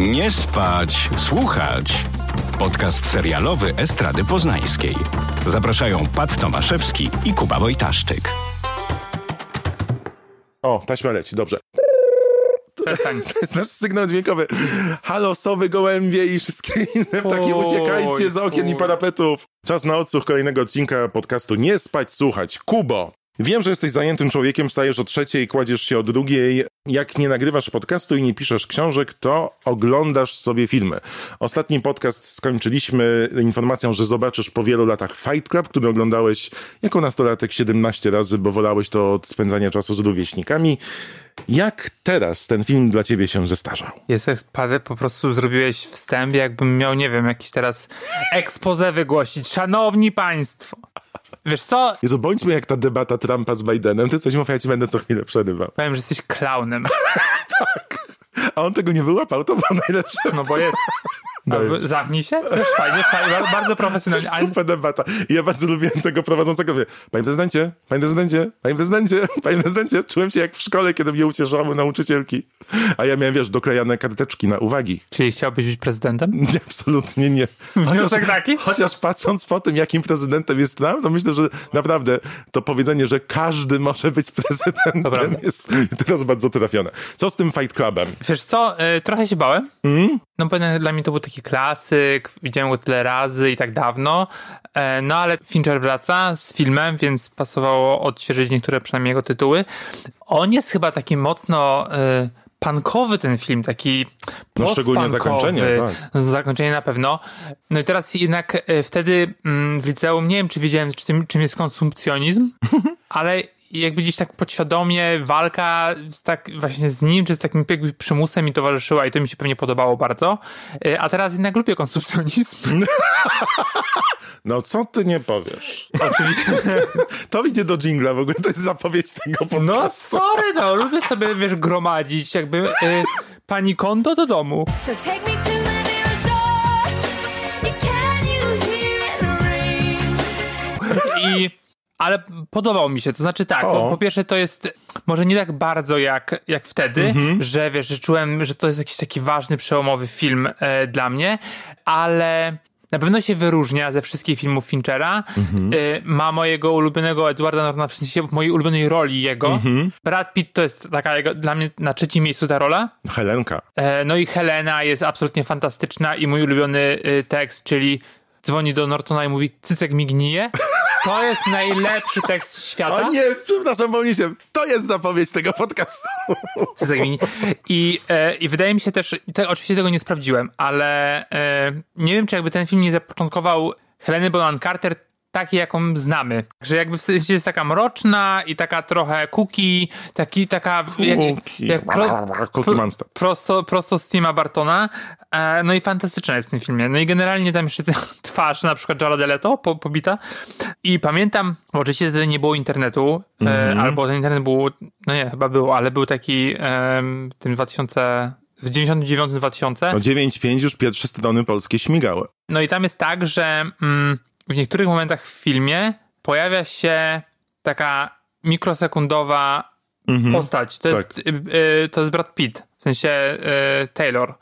Nie spać, słuchać. Podcast serialowy Estrady Poznańskiej. Zapraszają Pat Tomaszewski i Kuba Wojtaszczyk. O, taśma leci, dobrze. Przestań. To jest nasz sygnał dźwiękowy. Halo, sowy, gołębie i wszystkie inne Oj, uciekajcie z okien i parapetów. Czas na odsłuch kolejnego odcinka podcastu Nie spać, słuchać. Kubo, wiem, że jesteś zajętym człowiekiem, wstajesz o trzeciej, kładziesz się o drugiej. Jak nie nagrywasz podcastu i nie piszesz książek, to oglądasz sobie filmy. Ostatni podcast skończyliśmy informacją, że zobaczysz po wielu latach Fight Club, który oglądałeś jako nastolatek 17 razy, bo wolałeś to od spędzania czasu z rówieśnikami. Jak teraz ten film dla ciebie się zestarzał? Jest po prostu zrobiłeś wstęp, jakbym miał, nie wiem, jakiś teraz expose wygłosić. Szanowni Państwo! Wiesz co? Jezu, bądźmy jak ta debata Trumpa z Bidenem. Ty coś mów, ja ci będę co chwilę przerywał. Powiem, że jesteś klaunem. A on tego nie wyłapał, to było najlepsze. No bo jest. Albo Zamknij się? Też fajnie, fajnie, bar- bardzo profesjonalnie. Super debata. Ja bardzo lubiłem tego prowadzącego. Mówię, panie prezydencie, panie prezydencie, panie prezydencie, panie prezydencie. Czułem się jak w szkole, kiedy mnie ucieszały nauczycielki. A ja miałem, wiesz, doklejane karteczki na uwagi. Czyli chciałbyś być prezydentem? Nie, absolutnie nie. Wniosek taki? chociaż patrząc po tym, jakim prezydentem jest Trump, to myślę, że naprawdę to powiedzenie, że każdy może być prezydentem Dobra. jest teraz bardzo trafione. Co z tym Fight Clubem? Wiesz co, y, trochę się bałem. No bo dla mnie to był taki klasyk, widziałem go tyle razy i tak dawno. E, No ale Fincher wraca z filmem, więc pasowało odświeżyć niektóre przynajmniej jego tytuły. On jest chyba taki mocno y, punkowy ten film, taki No, szczególnie zakończenie, tak. Zakończenie na pewno. No i teraz jednak e, wtedy mm, w liceum, nie wiem czy wiedziałem czym, czym jest konsumpcjonizm, ale jakby gdzieś tak podświadomie walka tak właśnie z nim, czy z takim jakby przymusem mi towarzyszyła i to mi się pewnie podobało bardzo. E, A teraz jednak lubię konsumpcjonizm. No co ty nie powiesz? Oczywiście. To idzie do jingla w ogóle, to jest zapowiedź tego No podcastu. sorry, no, lubię sobie, wiesz, gromadzić jakby e, pani konto do domu. So take me to? I, ale podobał mi się, to znaczy tak, po pierwsze to jest może nie tak bardzo jak, jak wtedy, że wiesz, że czułem, że to jest jakiś taki ważny, przełomowy film e, dla mnie, ale na pewno się wyróżnia ze wszystkich filmów Finchera. E, ma mojego ulubionego Edwarda Nortona, w sensie w mojej ulubionej roli jego. Brad Pitt to jest taka jego, dla mnie na trzecim miejscu ta rola. Helenka. E, No i Helena jest absolutnie fantastyczna i mój ulubiony y, tekst, czyli dzwoni do Nortona i mówi cycek mi gnije. To jest najlepszy tekst świata. O nie, przepraszam, pomyślałem. To jest zapowiedź tego podcastu. Gnije. I, e, I wydaje mi się też, te, oczywiście tego nie sprawdziłem, ale e, nie wiem, czy jakby ten film nie zapoczątkował Heleny Bonham Carter takiej, jaką znamy. Że jakby w sensie jest taka mroczna i taka trochę cookie, taki, taka... Cookie. Cookie Monster. prosto, prosto z Tima Bartona. E, no i fantastyczna jest w tym filmie. No i generalnie tam jeszcze twarz na przykład Jared Leto po, pobita. I pamiętam, oczywiście wtedy nie było internetu, e, albo ten internet był, no nie, chyba był, ale był taki em, w tym 2000, w 99-2000. No 9.5 już pierwsze strony polskie śmigały. No i tam jest tak, że mm, w niektórych momentach w filmie pojawia się taka mikrosekundowa postać. To, tak. jest, y, y, to jest Brad Pitt, w sensie y, Taylor.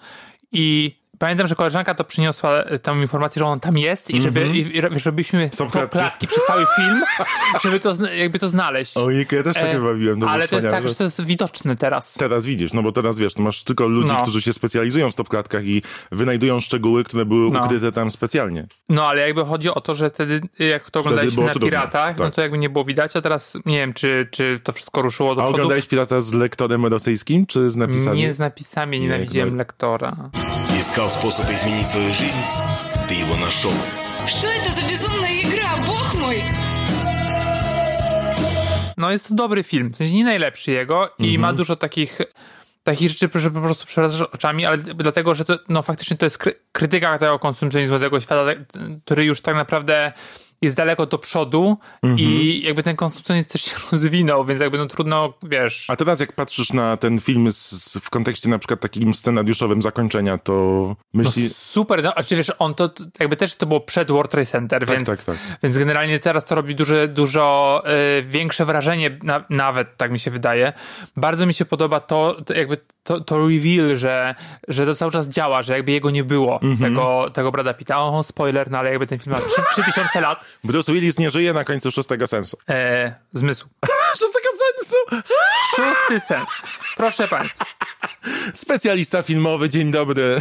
I pamiętam, że koleżanka to przyniosła y, tą informację, że on tam jest i żeby, i, i żebyśmy stop klatki. klatki przez cały film, żeby to, jakby to znaleźć. Ojej, ja też takie E, bawiłem. To Ale to jest tak, że to jest widoczne teraz. Teraz widzisz, no bo teraz wiesz, to masz tylko ludzi, No. którzy się specjalizują w stopklatkach i wynajdują szczegóły, które były No. ukryte tam specjalnie. No, ale jakby chodzi o to, że wtedy, jak to oglądaliśmy na trudno, Piratach, no tak. to jakby nie było widać, a teraz nie wiem, czy, czy to wszystko ruszyło do A przodu. oglądałeś Pirata z lektorem rosyjskim, czy z napisami? Nie z napisami, nienawidziłem no. lektora Искал способ изменить свою жизнь? Ты его нашел. Что это за безумная игра, бог мой? No jest to dobry film, w sensie nie najlepszy jego i Mhm. ma dużo takich takich rzeczy, że po prostu przewracasz oczami, ale dlatego, że to, no faktycznie to jest kry- krytyka tego konsumpcjonizmu, tego świata, tak- który już tak naprawdę jest daleko do przodu Mhm. i jakby ten konsumpcjonizm też się rozwinął, więc jakby no trudno, wiesz... A teraz jak patrzysz na ten film z, w kontekście na przykład takim scenariuszowym zakończenia, to No myśli... super, no, a czy wiesz, on to jakby też to było przed World Trade Center, Tak, więc, tak, tak. więc generalnie teraz to robi duże, dużo y, większe wrażenie, na, nawet tak mi się wydaje. Bardzo mi się podoba to, to jakby to, to reveal, że, że to cały czas działa, że jakby jego nie było, Mhm. tego, tego Brada Pitta. O, spoiler, no ale jakby ten film ma 3, 3000 lat. Bruce Willis nie żyje na końcu szóstego sensu. E, zmysł. Szóstego sensu! Szósty sens. Proszę państwa. Specjalista filmowy, dzień dobry.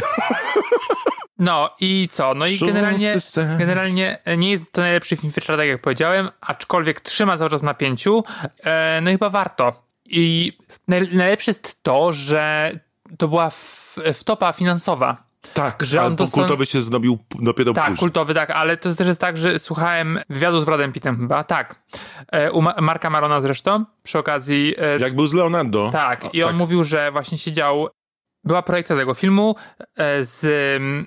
No i co? No i generalnie, generalnie nie jest to najlepszy film Finchera, tak jak powiedziałem, aczkolwiek trzyma cały czas na pięciu. E, no i chyba warto. I naj, najlepsze jest to, że to była w, wtopa finansowa. Tak, Że on ale dostał- kultowy się zrobił p- dopiero Tak, później. kultowy, tak, ale to też jest tak, że słuchałem wywiadu z Bradem Pittem chyba, tak. E, u Ma- Marka Marona zresztą, przy okazji e, Jak był z Leonardo. Tak, i on mówił, że właśnie siedział. Była projekcja tego filmu e, z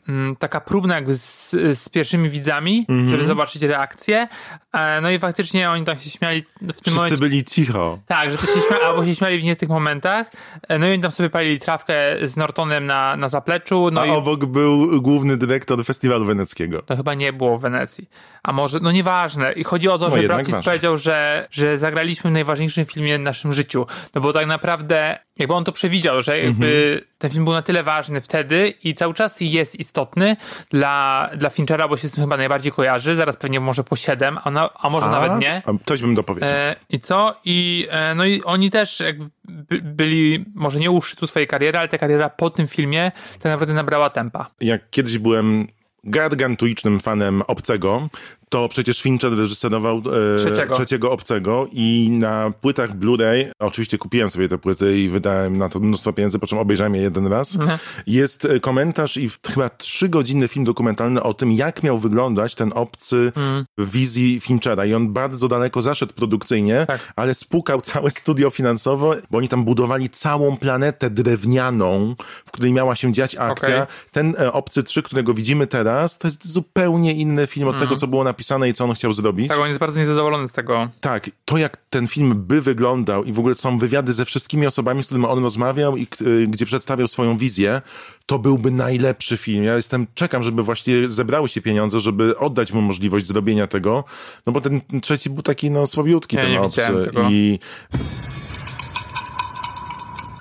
mm, taka próbna jakby z, z pierwszymi widzami, Mhm. żeby zobaczyć reakcję. E, no i faktycznie oni tam się śmiali w tym Wszyscy momencie. byli cicho. Tak, że to się śmia- albo się śmiali w nie tych momentach. E, no i oni tam sobie palili trawkę z Nortonem na, na zapleczu. No A i obok był główny dyrektor festiwalu weneckiego. to chyba nie było w Wenecji. A może, no nieważne. I chodzi o to, No że Brad powiedział, że, że zagraliśmy w najważniejszym filmie w naszym życiu. No bo tak naprawdę, jakby on to przewidział, że jakby Mhm. ten film był na tyle ważny wtedy i cały czas jest istotny dla, dla Finchera, bo się z tym chyba najbardziej kojarzy. Zaraz pewnie może po 7, a, na, a może nawet nie. A, coś bym dopowiedział. E, I co? I, e, no i oni też jakby by, byli, może nie u szczytu swojej kariery, ale ta kariera po tym filmie tak naprawdę nabrała tempa. Jak kiedyś byłem gargantuicznym fanem Obcego, to przecież Fincher reżyserował e, Trzeciego. trzeciego Obcego i na płytach Blu-ray, oczywiście kupiłem sobie te płyty i wydałem na to mnóstwo pieniędzy, po czym obejrzałem je jeden raz, Mhm. jest e, komentarz i chyba trzygodzinny film dokumentalny o tym, jak miał wyglądać ten Obcy Mhm. w wizji Finchera i on bardzo daleko zaszedł produkcyjnie, Tak. ale spłukał całe studio finansowo, bo oni tam budowali całą planetę drewnianą, w której miała się dziać akcja. Okej. Ten e, Obcy 3, którego widzimy teraz, to jest zupełnie inny film od tego, co było napisane i co on chciał zrobić. Tak, on jest bardzo niezadowolony z tego. Tak, to jak ten film by wyglądał i w ogóle są wywiady ze wszystkimi osobami, z którymi on rozmawiał i y, gdzie przedstawiał swoją wizję, to byłby najlepszy film. Ja jestem, czekam, żeby właśnie zebrały się pieniądze, żeby oddać mu możliwość zrobienia tego, no bo ten trzeci był taki, no, słabiutki Ja ten nie obcy i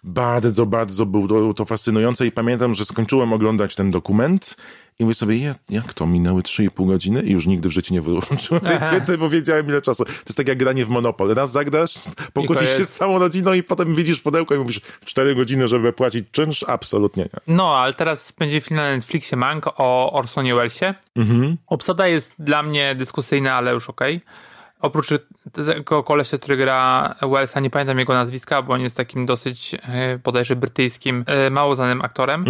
bardzo, bardzo było to, fascynujące i pamiętam, że skończyłem oglądać ten dokument i mówię sobie, "Je- jak to, minęły 3,5 godziny i już nigdy w życiu nie wyłączyłem tej płyty, bo wiedziałem ile czasu. To jest tak jak granie w Monopol. Raz zagrasz, pokłócisz się z całą rodziną i potem widzisz pudełko i mówisz 4 godziny, żeby płacić czynsz? Absolutnie nie. No, ale teraz będzie film na Netflixie Mank o Orsonie Wellesie. Obsada jest dla mnie dyskusyjna, ale już okej. Oprócz tego kolesia, który gra Wellsa, nie pamiętam jego nazwiska, bo on jest takim dosyć e, bodajże brytyjskim, e, mało znanym aktorem.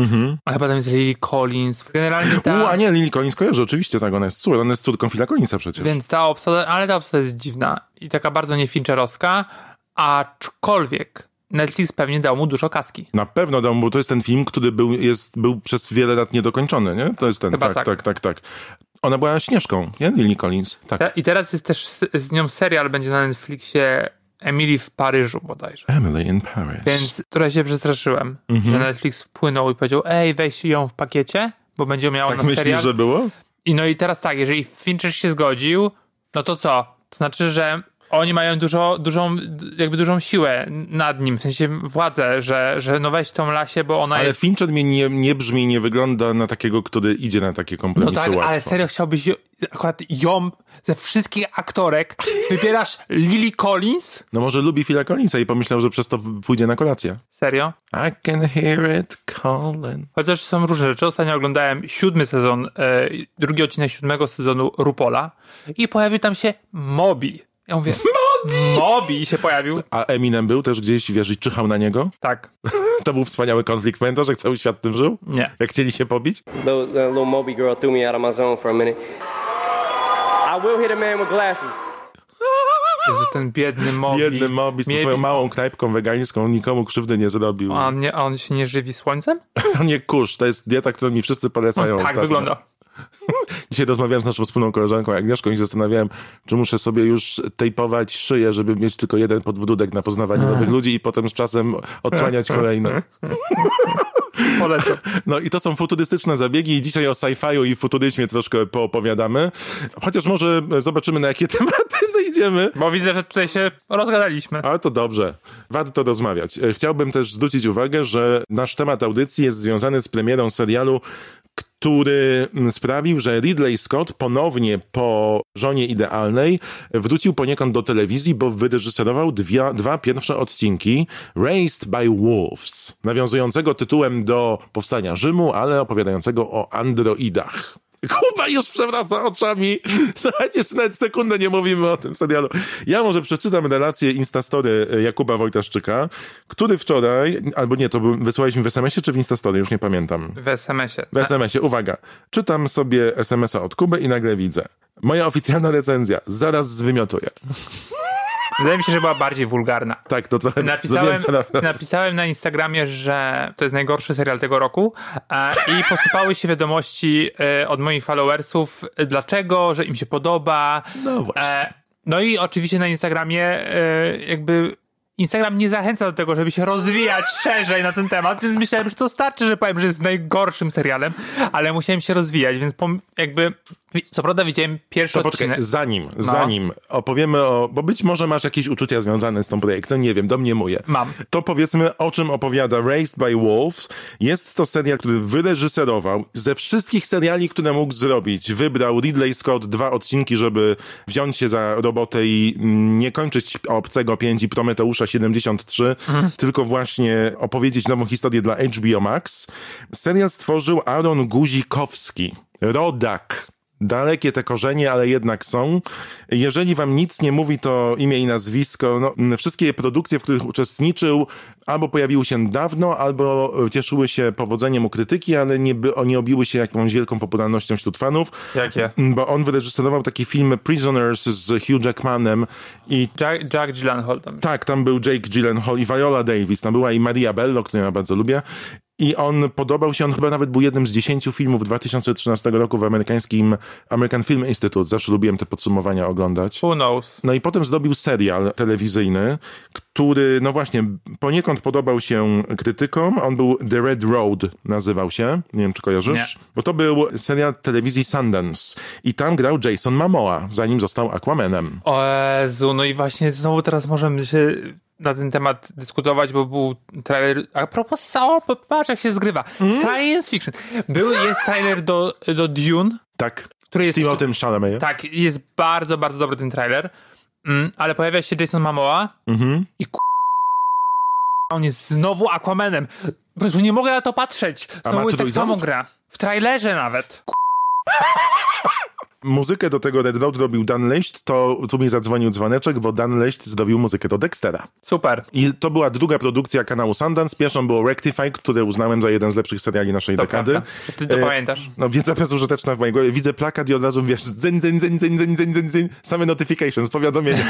Ale potem jest Lily Collins. Generalnie ta... U, a nie, Lily Collins kojarzę, oczywiście tak, ona jest córką, ona jest córką Phila Collinsa przecież. Więc ta obsada, ale ta obsada jest dziwna i taka bardzo nie Fincherowska, aczkolwiek Netflix pewnie dał mu dużo kaski. Na pewno dał, bo to jest ten film, który był, jest, był przez wiele lat niedokończony, nie? To jest ten, tak, tak. tak, tak, tak. Ona była Śnieżką, nie? Lily Collins, tak. I teraz jest też z, z nią serial, będzie na Netflixie Emily w Paryżu bodajże. Emily in Paris. Więc trochę się przestraszyłem, Mhm. że Netflix wpłynął i powiedział, ej, weź ją w pakiecie, bo będzie miała tak na myślisz, serial. że było? I no i teraz tak, jeżeli Fincher się zgodził, no to co? To znaczy, że oni mają dużo, dużą, jakby dużą siłę nad nim, w sensie władzę, że, że no weź tą lasie, bo ona Ale jest... Fincher mi nie, nie brzmi, nie wygląda na takiego, który idzie na takie No kompromisy tak, łatwo. ale serio chciałbyś akurat ją ze wszystkich aktorek wybierasz Lily Collins? No może lubi Phila Collinsa i pomyślał, że przez to pójdzie na kolację. Serio? I can hear it calling. Chociaż są różne rzeczy. Ostatnio oglądałem siódmy sezon, e, drugi odcinek siódmego sezonu Rupola i pojawił tam się Mobi. Ja mówię, Mobi! Mobi się pojawił. A Eminem był też gdzieś, wiesz, i czyhał na niego? Tak. To był wspaniały konflikt. Pamiętasz, jak cały świat tym żył? Nie. Jak chcieli się pobić? Little, that little Moby girl threw me out of my zone for a minute. I will hit a man with glasses. Jezu, ten biedny Mobi. Jedny Mobi z tą Mieli- swoją małą knajpką wegańską nikomu krzywdy nie zrobił. A on, nie, a on się nie żywi słońcem? Nie kurz, to jest dieta, którą mi wszyscy polecają tak ostatnio. wygląda. Dzisiaj rozmawiałem z naszą wspólną koleżanką Agnieszką i zastanawiałem, czy muszę sobie już tejpować szyję, żeby mieć tylko jeden podbródek na poznawanie nowych ludzi i potem z czasem odsłaniać kolejne. Polecam. No i to są futurystyczne zabiegi i dzisiaj o sci-fiu i futuryzmie troszkę poopowiadamy. Chociaż może zobaczymy na jakie tematy zejdziemy. Bo widzę, że tutaj się rozgadaliśmy. Ale to dobrze. Warto rozmawiać. E, Chciałbym też zwrócić uwagę, że nasz temat audycji jest związany z premierą serialu, który mm, sprawił, że Ridley Scott ponownie po żonie idealnej wrócił poniekąd do telewizji, bo wyreżyserował dwie, dwa pierwsze odcinki Raised by Wolves, nawiązującego tytułem do powstania Rzymu, ale opowiadającego o androidach. Kuba już przewraca oczami. Słuchajcie, jeszcze nawet sekundę nie mówimy o tym serialu. Ja może przeczytam relację Instastory Jakuba Wojtaszczyka, który wczoraj, albo nie, to był- mi w SMS-ie czy w Instastory, już nie pamiętam. W SMS-ie. W SMS-ie, uwaga, czytam sobie SMS-a od Kuby i nagle widzę. Moja oficjalna recenzja, zaraz zwymiotuję. Wydaje mi się, że była bardziej wulgarna. Tak, to trochę... Napisałem, napisałem na Instagramie, że to jest najgorszy serial tego roku e, i posypały się wiadomości e, od moich followersów, e, dlaczego, że im się podoba. No właśnie. No i oczywiście na Instagramie jakby Instagram nie zachęca do tego, żeby się rozwijać szerzej na ten temat, więc myślałem, że to starczy, że powiem, że jest najgorszym serialem, ale musiałem się rozwijać, więc jakby co prawda widziałem pierwszy To poczekaj, odcinek. zanim, zanim opowiemy o, bo być może masz jakieś uczucia związane z tą projekcją, nie wiem, domniemuję. Mam. To powiedzmy, o czym opowiada Raised by Wolves. Jest to serial, który wyreżyserował. Ze wszystkich seriali, które mógł zrobić, wybrał Ridley Scott dwa odcinki, żeby wziąć się za robotę i mm, nie kończyć Obcego 5 i Prometeusza 73, tylko właśnie opowiedzieć nową historię dla HBO Max. Serial stworzył Aaron Guzikowski, rodak Dalekie te korzenie, ale jednak są. Jeżeli wam nic nie mówi to imię i nazwisko, no, wszystkie produkcje, w których uczestniczył, albo pojawiły się dawno, albo cieszyły się powodzeniem u krytyki, ale nie, by, nie obiły się jakąś wielką popularnością wśród fanów. Jakie? Bo on wyreżyserował taki film Prisoners z Hugh Jackmanem i Jack, Jack Gyllenhaal tam. tak, tam był Jake Gyllenhaal i Viola Davis, tam była i Maria Bello, którą ja bardzo lubię. I on podobał się, on chyba nawet był jednym z dziesięciu filmów 2013 roku w amerykańskim American Film Institute. Zawsze lubiłem te podsumowania oglądać. Who knows? No i potem zdobił serial telewizyjny, który, no właśnie, poniekąd podobał się krytykom. On był The Red Road, nazywał się. Nie wiem, czy kojarzysz? Bo to był serial telewizji Sundance. I tam grał Jason Momoa, zanim został Aquamanem. O Jezu, no i właśnie znowu teraz możemy się na ten temat dyskutować, bo był trailer, a propos, o, patrz jak się zgrywa, science fiction. Był, jest trailer do, do Dune, Tak. Który jest- Timothym Chalamet. tak, jest bardzo, bardzo dobry ten trailer, mm, ale pojawia się Jason Momoa i k- on jest znowu Aquamanem. Po prostu nie mogę na to patrzeć. Znowu jest tak samo gra. W trailerze nawet. Muzykę do tego Red Road robił Dan Leść, to tu mi zadzwonił dzwoneczek, bo Dan Leść zrobił muzykę do Dextera. Super. I to była druga produkcja kanału Sundance. Pierwszą było Rectify, który uznałem za jeden z lepszych seriali naszej To dekady. prawda. Ty to E, pamiętasz. No wiedza bezużyteczna w mojej głowie. Widzę plakat i od razu wiesz, dzyń, dzyń, dzyń, dzyń, dzyń, dzyń, dzyń, dzyń. same notifications, powiadomienia.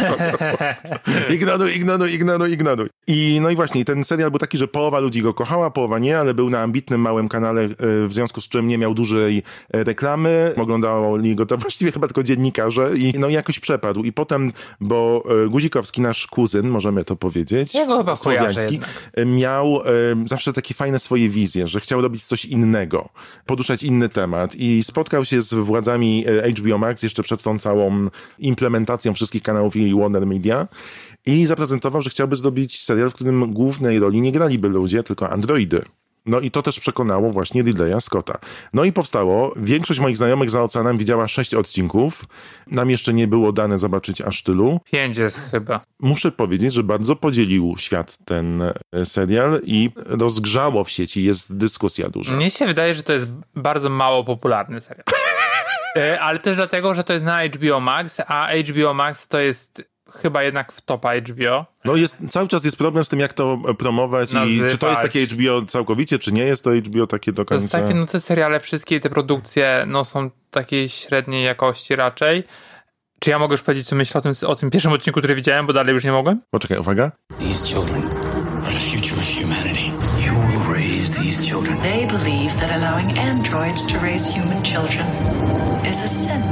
ignoruj, ignoruj, ignoruj, ignoruj. I no i właśnie, ten serial był taki, że połowa ludzi go kochała, połowa nie, ale był na ambitnym, małym kanale, e, w związku z czym nie miał dużej e, reklamy. Oglądali go właściwie chyba tylko dziennikarze i no jakoś przepadł. I potem, bo e, Guzikowski, nasz kuzyn, możemy to powiedzieć, Ja go chyba słowiański, e, miał e, zawsze takie fajne swoje wizje, że chciał robić coś innego, poduszać inny temat i spotkał się z władzami e, HBO Max jeszcze przed tą całą implementacją wszystkich kanałów i Warner Media i zaprezentował, że chciałby zrobić serial, w którym głównej roli nie graliby ludzie, tylko androidy. No i to też przekonało właśnie Ridleya Scotta. No i powstało. Większość moich znajomych za oceanem widziała sześć odcinków. Nam jeszcze nie było dane zobaczyć aż tylu. Pięć jest chyba. Muszę powiedzieć, że bardzo podzielił świat ten e, serial i rozgrzało w sieci, jest dyskusja duża. Mnie się wydaje, że to jest bardzo mało popularny serial. E, Ale też dlatego, że to jest na HBO Max, a HBO Max to jest chyba jednak w topa HBO. No jest, cały czas jest problem z tym, jak to e, promować i Nazywać. czy to jest takie HBO całkowicie, czy nie jest to HBO takie do To jest końca. takie, no te seriale, wszystkie te produkcje, no są takiej średniej jakości raczej. Czy ja mogę już powiedzieć, co myślę o tym, o tym pierwszym odcinku, który widziałem, bo dalej już nie mogłem? Poczekaj, uwaga. These children are the future of humanity. You will raise these children. They believe that allowing androids to raise human children is a sin.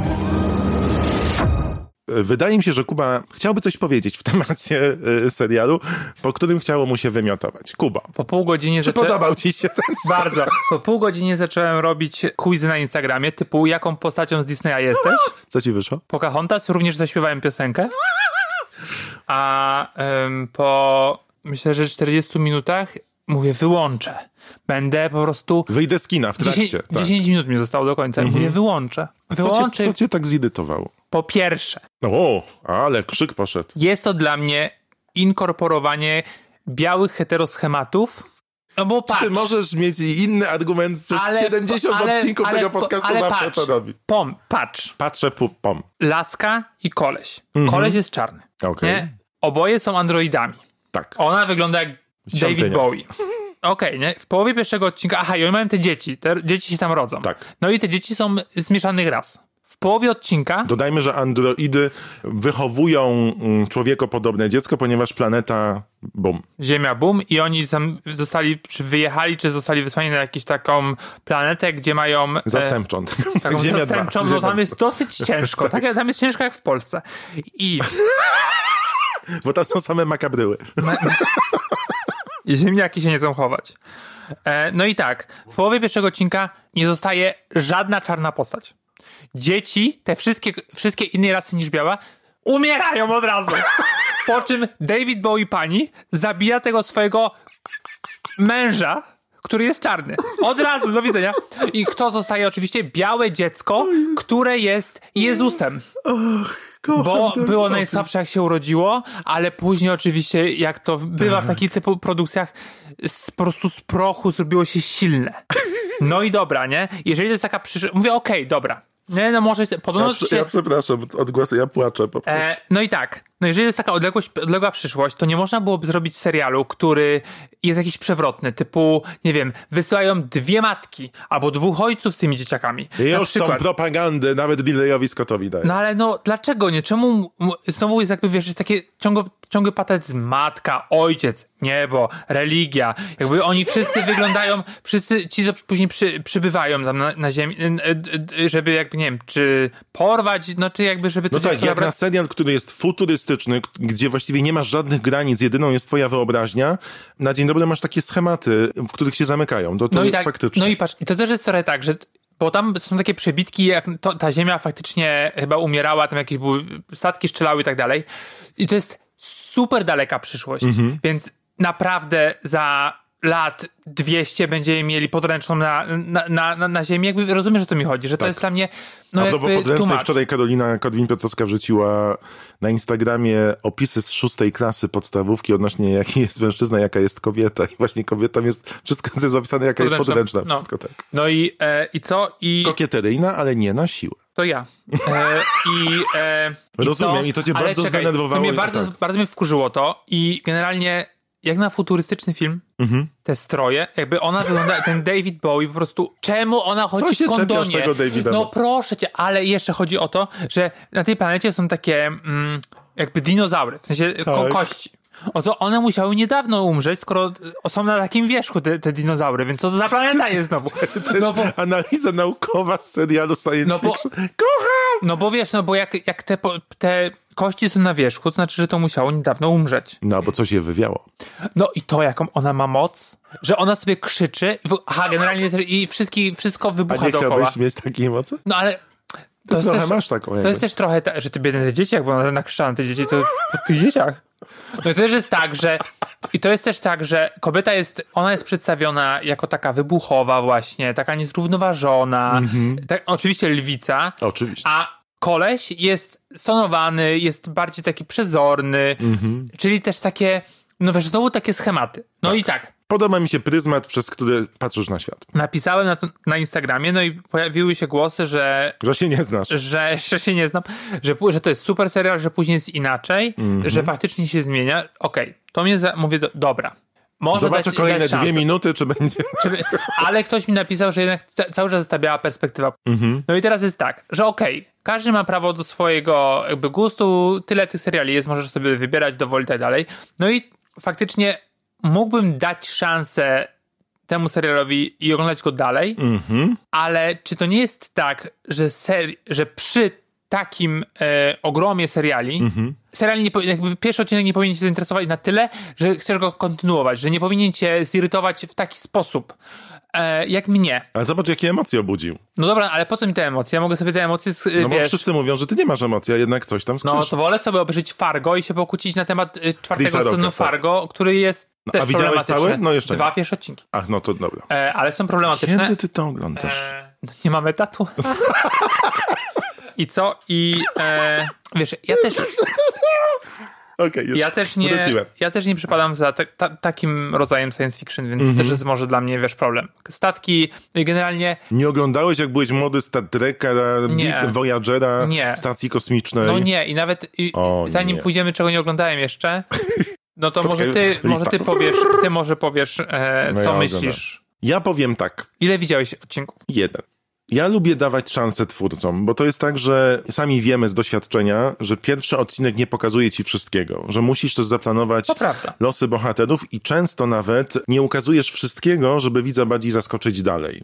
Wydaje mi się, że Kuba chciałby coś powiedzieć w temacie y, serialu, po którym chciało mu się wymiotować. Kuba, Po pół godzinie czy zaczę... podobał ci się ten serial? Bardzo. Po pół godzinie zacząłem robić quizy na Instagramie, typu jaką postacią z Disneya jesteś? Co ci wyszło? Pocahontas, również zaśpiewałem piosenkę. A em, po, myślę, że 40 minutach mówię, wyłączę. Będę po prostu... Wyjdę z kina w trakcie. 10, tak. 10 minut mi zostało do końca. Mówię, wyłączę. Co, cię, Wyłączę. co cię tak zirytowało? Po pierwsze, O, ale krzyk poszedł. jest to dla mnie inkorporowanie białych heteroschematów. No bo patrz. Ty możesz mieć inny argument przez ale- 70 ale- odcinków ale- tego podcastu ale zawsze patrz, to robi. Pom, patrz. Patrzę, pom. Laska i koleś. Koleś jest czarny. Mhm. Okej. Nie? Oboje są androidami. Tak. Ona wygląda jak Świątynia. David Bowie. Okej, nie? W połowie pierwszego odcinka, aha, i oni mają te dzieci, te dzieci się tam rodzą. Tak. No i te dzieci są z mieszanych ras. W połowie odcinka, Dodajmy, że androidy wychowują mm, człowiekopodobne dziecko, ponieważ planeta bum. Ziemia boom i oni tam zostali, czy wyjechali, czy zostali wysłani na jakąś taką planetę, gdzie mają... e, Zastępczą. Taką Ziemia zastępczą, no tam jest dosyć ciężko. Tak, tam jest ciężko jak w Polsce. I. Bo tam są same makabryły. I ziemniaki się nie chcą chować. E, no i tak, w połowie pierwszego odcinka nie zostaje żadna czarna postać. Dzieci, te wszystkie, wszystkie inne rasy niż biała, umierają od razu. Po czym David Bowie pani zabija tego swojego męża, który jest czarny. Od razu, do widzenia. I kto zostaje? Oczywiście białe dziecko, które jest Jezusem. Bo było najsłabsze jak się urodziło, ale później oczywiście, jak to bywa w takich typu produkcjach, z, po prostu z prochu zrobiło się silne. No i dobra, nie? Jeżeli to jest taka przyszłość, mówię okej, dobra. Nie, no może, podobno Ja, się... ja przepraszam, odgłosy, ja płaczę po prostu. E, no i tak, no jeżeli jest taka odległość, odległa przyszłość, to nie można byłoby zrobić serialu, który jest jakiś przewrotny, typu, nie wiem, wysyłają dwie matki albo dwóch ojców z tymi dzieciakami. Na Już tą przykład. propagandę nawet Lilleyowi Scottowi daje. No ale no, dlaczego nie? Czemu znowu jest jakby, wiesz, jest takie ciągły, ciągły patetyzm. Matka, ojciec, niebo, religia. Jakby oni wszyscy wyglądają, wszyscy ci, co później przy, przybywają tam na, na ziemi, y, żeby jakby, nie wiem, czy porwać, no czy jakby, żeby to No tak, jak na serial, który jest futurystyczny, gdzie właściwie nie masz żadnych granic, jedyną jest twoja wyobraźnia, na dzień dobry masz takie schematy, w których się zamykają. To, to No i tak, faktycznie. no i patrz, i to też jest trochę tak, że bo tam są takie przebitki, jak to, ta ziemia faktycznie chyba umierała, tam jakieś były statki strzelały i tak dalej. I to jest super daleka przyszłość. Mhm. Więc naprawdę za lat 200 będziemy mieli podręczną na, na, na, na, ziemi. Jakby rozumiesz, o co mi chodzi, że to jest dla mnie no Tak. A propos jakby podręcznej, wczoraj Karolina Korwin-Piotrowska wrzuciła na Instagramie opisy z szóstej klasy podstawówki odnośnie jaki jest mężczyzna, jaka jest kobieta. I właśnie kobietą jest, wszystko jest zapisane, jaka jest Podręczna. podręczna. No. Wszystko tak. No i, e, i co? I Kokieteryjna, ale nie na siłę. to ja. E, I, e, Rozumiem, co? i to cię bardzo czekaj, zdenerwowało To mnie bardzo, tak. bardzo mnie wkurzyło to i generalnie jak na futurystyczny film, Mhm. te stroje, jakby ona wygląda, ten David Bowie po prostu, czemu ona chodzi się w kondonie? tego Davida? No proszę cię, ale jeszcze chodzi o to, że na tej planecie są takie mm, jakby dinozaury, w sensie ko- Tak. kości. Oto one musiały niedawno umrzeć, skoro są na takim wierzchu te, te dinozaury, więc co to za planeta jest znowu? To jest No bo, analiza naukowa z serialu Science No bo-. Kocham! no bo wiesz, no bo jak, jak te, te kości są na wierzchu, to znaczy, że to musiało niedawno umrzeć. No, bo coś je wywiało. No i to, jaką ona ma moc, że ona sobie krzyczy, aha, generalnie i wszystkie, wszystko A wybucha nie dookoła. chciałbyś mieć takiej mocy? No ale... To trochę też, masz taką to jakby. jest też trochę, ta, że ty biedne te dzieci, jak bo ona nakrzyczała na te dzieci, to po tych dzieciach. No i to też jest tak, że i to jest też tak, że kobieta jest, ona jest przedstawiona jako taka wybuchowa właśnie, taka niezrównoważona, tak, oczywiście lwica, Oczywiście. a koleś jest stonowany, jest bardziej taki przezorny, czyli też takie, no wiesz, znowu takie schematy. No i tak, Podoba mi się pryzmat, przez który patrzysz na świat. napisałem na, to, na Instagramie, no i pojawiły się głosy, że Że się nie znasz. że jeszcze się nie znam, że, że to jest super serial, że później jest inaczej, Mhm. że faktycznie się zmienia. Okej, to mnie za, mówię, do, dobra. Może Zobaczę dać, kolejne dać dwie minuty, czy będzie... Czy, ale ktoś mi napisał, że jednak ca- cały czas zostawiała perspektywa. Mhm. No i teraz jest tak, że okej, każdy ma prawo do swojego jakby gustu, tyle tych seriali jest, możesz sobie wybierać dowoli i tak dalej. No i faktycznie mógłbym dać szansę temu serialowi i oglądać go dalej, Mhm. ale czy to nie jest tak, że, seri- że przy takim e, ogromie seriali, Mhm. Serial nie, jakby pierwszy odcinek nie powinien cię zainteresować na tyle, że chcesz go kontynuować, że nie powinien cię zirytować w taki sposób, e, jak mnie. Ale zobacz, jakie emocje obudził. No dobra, ale po co mi te emocje? Ja mogę sobie te emocje, z- No bo wiesz... wszyscy mówią, że ty nie masz emocji, a jednak coś tam No skrzysz. to wolę sobie obejrzeć Fargo i się pokłócić na temat y, czwartego Chrisa sezonu Rocka. Fargo, który jest też a widziałeś problematyczny. cały? No jeszcze Dwa nie. pierwsze odcinki. Ach, no to dobra. E, ale są problematyczne. Kiedy ty to oglądasz? E, no nie mamy tatu. I co? I e, wiesz, ja też, już ja też nie, wróciłem. ja też nie przypadam za ta, ta, takim rodzajem science fiction, więc Mhm. to też jest może dla mnie, wiesz, problem. Statki, no generalnie, Nie oglądałeś, jak byłeś młody Star Treka, Nie. Voyagera, Nie. stacji kosmicznej? no nie, i nawet i, O, zanim nie. pójdziemy, czego nie oglądałem jeszcze, no to Poczekaj, może ty, lista. może ty powiesz, ty może powiesz, e, No co ja myślisz. Ja powiem tak. Ile widziałeś odcinków? Jeden. Ja lubię dawać szansę twórcom, bo to jest tak, że sami wiemy z doświadczenia, że pierwszy odcinek nie pokazuje ci wszystkiego, że musisz też zaplanować losy bohaterów i często nawet nie ukazujesz wszystkiego, żeby widza bardziej zaskoczyć dalej.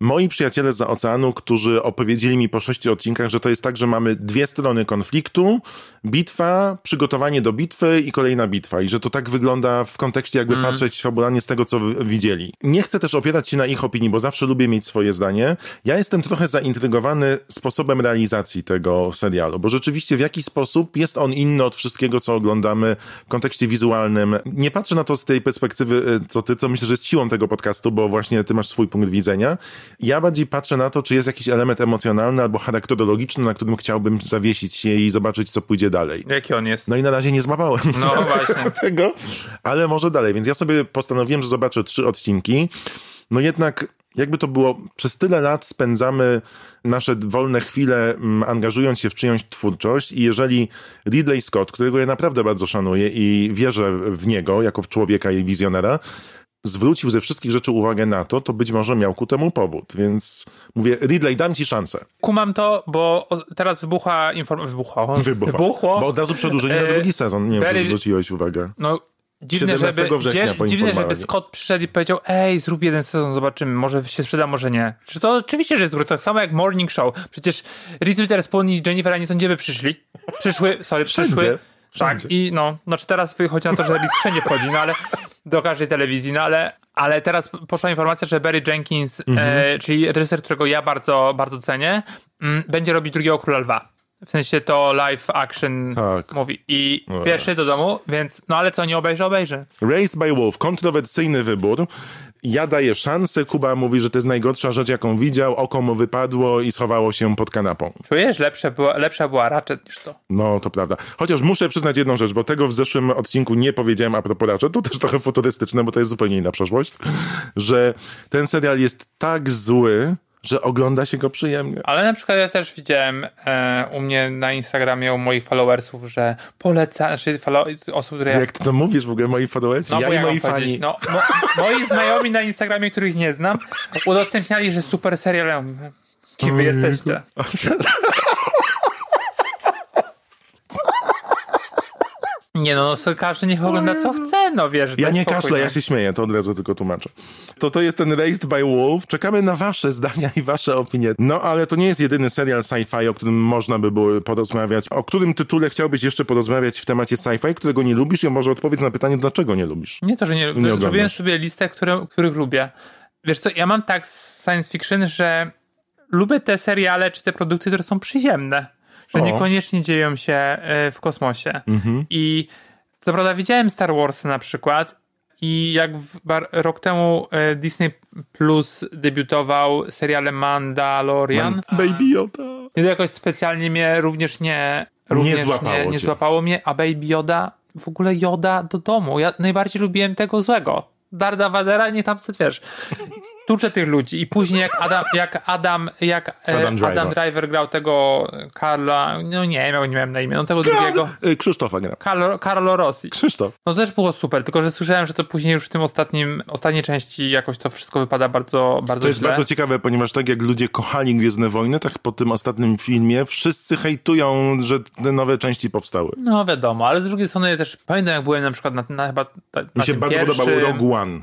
Moi przyjaciele z oceanu, którzy opowiedzieli mi po sześciu odcinkach, że to jest tak, że mamy dwie strony konfliktu, bitwa, przygotowanie do bitwy i kolejna bitwa. I że to tak wygląda w kontekście jakby patrzeć fabularnie z tego, co widzieli. Nie chcę też opierać się na ich opinii, bo zawsze lubię mieć swoje zdanie. Ja jestem trochę zaintrygowany sposobem realizacji tego serialu, bo rzeczywiście w jakiś sposób jest on inny od wszystkiego, co oglądamy w kontekście wizualnym. Nie patrzę na to z tej perspektywy, y, co ty, co myślę, że jest siłą tego podcastu, bo właśnie ty masz swój punkt widzenia. Ja bardziej patrzę na to, czy jest jakiś element emocjonalny albo charakterologiczny, na którym chciałbym zawiesić się i zobaczyć, co pójdzie dalej. Jaki on jest? No i na razie nie złapałem No właśnie. tego, ale może dalej. Więc ja sobie postanowiłem, że zobaczę trzy odcinki. No jednak, jakby to było, przez tyle lat spędzamy nasze wolne chwile, mm, angażując się w czyjąś twórczość i jeżeli Ridley Scott, którego ja naprawdę bardzo szanuję i wierzę w niego jako w człowieka i wizjonera, zwrócił ze wszystkich rzeczy uwagę na to, to być może miał ku temu powód. Więc mówię, Ridley, dam ci szansę. Kumam to, bo teraz wybuchła informacja. Wybuchło. Wybucha. Wybuchło. Bo od razu przedłużenie na E, drugi sezon. Nie wiem, czy zwróciłeś uwagę. No, dziwne, 17 żeby, września dziwne, żeby. Scott przyszedł i powiedział, ej, zrób jeden sezon, zobaczymy, może się sprzeda, może nie. Czy to oczywiście, że jest grubo, tak samo jak Morning Show. Przecież Reese Witherspoon i Jennifer Aniston gdzie by przyszli? Przyszły, sorry, Wszędzie. Tak, i no, znaczy teraz wychodzi na to, że Reese wszędzie wchodzi, no ale do każdej telewizji, no ale, ale teraz poszła informacja, że Barry Jenkins, Mhm. e, czyli reżyser, którego ja bardzo, bardzo cenię, mm, będzie robić drugiego Króla Lwa. W sensie to live action Tak. mówi. I No pierwszy do domu, więc no ale co, nie obejrzę, obejrzę. Raised by Wolf, kontrowersyjny wybór. Ja daję szansę, Kuba mówi, że to jest najgorsza rzecz, jaką widział, oko mu wypadło i schowało się pod kanapą. Czujesz? Lepsze była, lepsza była Ratchet niż to. No, to prawda. Chociaż muszę przyznać jedną rzecz, bo tego w zeszłym odcinku nie powiedziałem a propos Ratchet, to też trochę futurystyczne, bo to jest zupełnie inna przeszłość, że ten serial jest tak zły, że ogląda się go przyjemnie. Ale na przykład ja też widziałem e, u mnie na Instagramie u moich followersów, że poleca, znaczy follow, osób, które... Jak ty to mówisz w ogóle, moi followers? no, ja bo i moi fani. no, mo, moi znajomi na Instagramie, których nie znam, udostępniali, że super serial. Ja Kim wy jesteście? Nie no, no so- każdy niech ogląda co chce, no wiesz. Ja nie spokój, kaszlę, ja się śmieję, to od razu tylko tłumaczę. To to jest ten Raised by Wolf. Czekamy na wasze zdania i wasze opinie. No, ale to nie jest jedyny serial sci-fi, o którym można by było porozmawiać. O którym tytule chciałbyś jeszcze porozmawiać w temacie sci-fi, którego nie lubisz i może odpowiedz na pytanie, dlaczego nie lubisz? Nie to, że nie, oglądasz. Zrobiłem sobie listę, które, których lubię. Wiesz co, ja mam tak z science fiction, że lubię te seriale czy te produkty, które są przyziemne. Że O. niekoniecznie dzieją się e, w kosmosie. I co prawda widziałem Star Wars na przykład i jak rok temu e, Disney Plus debiutował serialem Mandalorian, Baby Yoda. i to jakoś specjalnie mnie również nie, również złapało nie, nie złapało mnie, a Baby Yoda, w ogóle Yoda do domu. Ja najbardziej lubiłem tego złego. Darda Vadera, nie tam sobie wiesz. Tuczę tych ludzi i później jak Adam, jak Adam, jak e, Adam Driver. Adam Driver grał tego Karla, no nie miał, nie miałem na imię, no tego drugiego. Y, Krzysztofa gra. Carlo, Carlo Rossi. Krzysztof. No to też było super, tylko że słyszałem, że to później już w tym ostatnim, ostatniej części jakoś to wszystko wypada bardzo, bardzo To jest źle. bardzo ciekawe, ponieważ tak jak ludzie kochali Gwiezdne Wojny, tak po tym ostatnim filmie wszyscy hejtują, że te nowe części powstały. No wiadomo, ale z drugiej strony też pamiętam jak byłem na przykład na, na chyba na Mi się bardzo pierwszym... podobał Rogue One.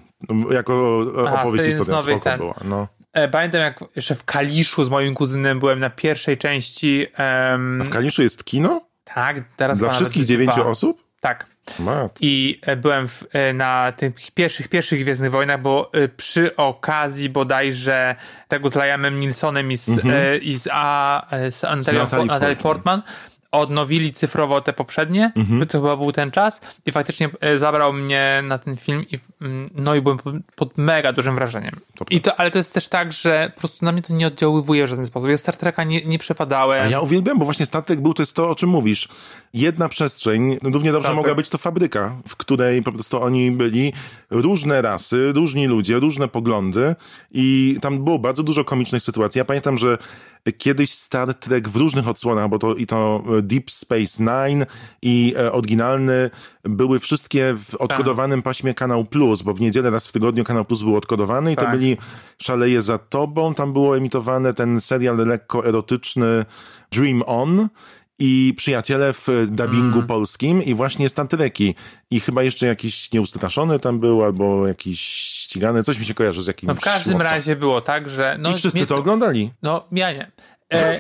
Jako e, opowieść nowej spoko ten. była. No. E, Pamiętam, jak jeszcze w Kaliszu z moim kuzynem byłem na pierwszej części. em, W Kaliszu jest kino? tak, teraz Dla wszystkich dziewięciu dwa. osób? Tak. Mat. I e, byłem w, na tych pierwszych, pierwszych Gwiezdnych Wojnach, bo przy okazji bodajże tego z Liamem Nilsonem i z, e, i z, a, z Natalie Natalie Portman. Portman odnowili cyfrowo te poprzednie, to chyba był ten czas i faktycznie e, zabrał mnie na ten film i mm, no i byłem pod, mega dużym wrażeniem. I to, ale to jest też tak, że po prostu na mnie to nie oddziaływuje w żaden sposób. Ja Star Treka nie, nie przepadałem. A ja uwielbiam, bo właśnie statek był, to jest to, o czym mówisz. Jedna przestrzeń, równie dobrze Statek. mogła być to fabryka, w której po prostu oni byli różne rasy, różni ludzie, różne poglądy i tam było bardzo dużo komicznych sytuacji. Ja pamiętam, że kiedyś Star Trek w różnych odsłonach, bo to i to Deep Space Nine i e, oryginalny były wszystkie w odkodowanym paśmie Kanał Plus, bo w niedzielę raz w tygodniu Kanał Plus był odkodowany i to Tak. byli Szaleje za tobą, tam było emitowane ten serial lekko erotyczny Dream On i Przyjaciele w dubbingu Mm. polskim i właśnie Star Treki i chyba jeszcze jakiś nieustraszony tam był albo jakiś ścigany, coś mi się kojarzy z jakimś No w każdym łowcą. razie było tak, że... No, I wszyscy mnie to oglądali. No, ja nie. E,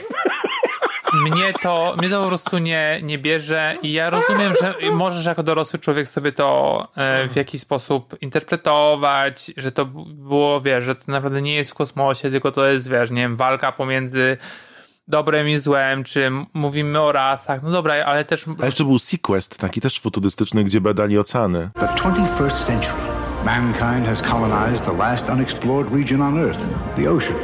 mnie, to, mnie to po prostu nie, nie bierze i ja rozumiem, że możesz jako dorosły człowiek sobie to e, w jakiś sposób interpretować, że to było, wiesz, że to naprawdę nie jest w kosmosie, tylko to jest, wiesz, nie wiem, walka pomiędzy dobrem i złem, czy mówimy o rasach, no dobra, ale też... A jeszcze był Sequest, taki też futurystyczny, gdzie badali oceany. The 21st century, mankind has colonized the last unexplored region on Earth, the ocean.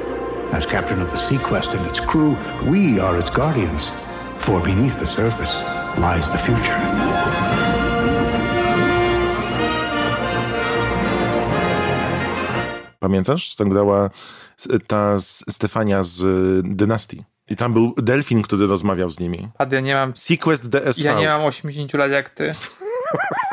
As captain of the Sequest and its crew, we are its guardians. For beneath the surface lies the future. Pamiętasz? Tam grała ta Stefania z y, Dynastii. I tam był delfin, który rozmawiał z nimi. Pad, ja nie mam... Sequest DSV. Ja nie mam 80 lat jak ty.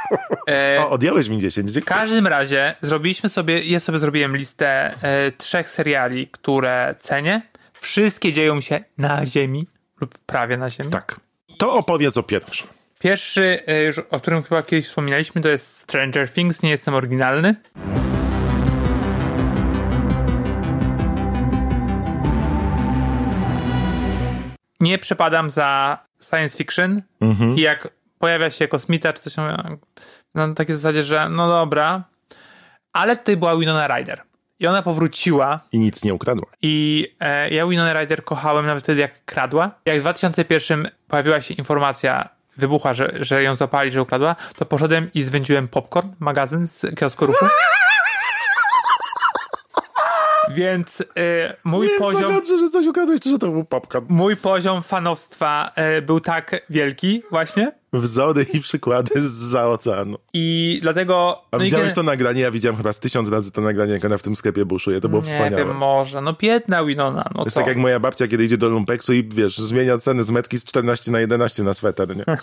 E, O, odjąłeś mi 10. W Dziękuję. każdym razie zrobiliśmy sobie, ja sobie zrobiłem listę e, trzech seriali, które cenię. Wszystkie dzieją się na Ziemi lub prawie na Ziemi. Tak. To opowiedz o pierwszym. Pierwszy, e, o którym chyba kiedyś wspominaliśmy, to jest Stranger Things, nie jestem oryginalny. Nie przepadam za science fiction i jak pojawia się kosmita czy coś na takiej zasadzie, że no dobra, ale tutaj była Winona Ryder i ona powróciła I nic nie ukradła. i e, ja Winona Ryder kochałem nawet wtedy, jak kradła. Jak w 2001 pojawiła się informacja, wybuchła, że, że ją zapali, że ukradła, to poszedłem i zwędziłem popcorn, magazyn z kiosku ruchu. Więc e, mój poziom... Zagadże, że coś ukradłeś, czy że to był popcorn. Mój poziom fanowstwa e, był tak wielki właśnie Wzory i przykłady z oceanu. i dlatego... A no widziałeś to nagranie? Ja widziałem chyba z tysiąc razy to nagranie, jak ona w tym sklepie buszuje. To było Nie wspaniałe. wiem, może. No biedna Winona, no To jest co? tak jak moja babcia, kiedy idzie do lumpeksu i wiesz, zmienia ceny z metki z 14 na 11 na sweter, nie?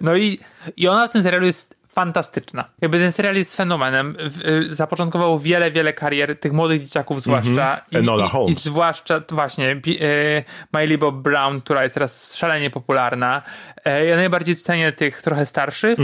No i, i ona w tym serialu jest fantastyczna. Jakby ten serial jest fenomenem. Y, Zapoczątkował wiele, wiele karier tych młodych dzieciaków zwłaszcza. I, Enola i, I Holmes. zwłaszcza właśnie y, Miley Bob Brown, która jest teraz szalenie popularna. E, Ja najbardziej cenię tych trochę starszych.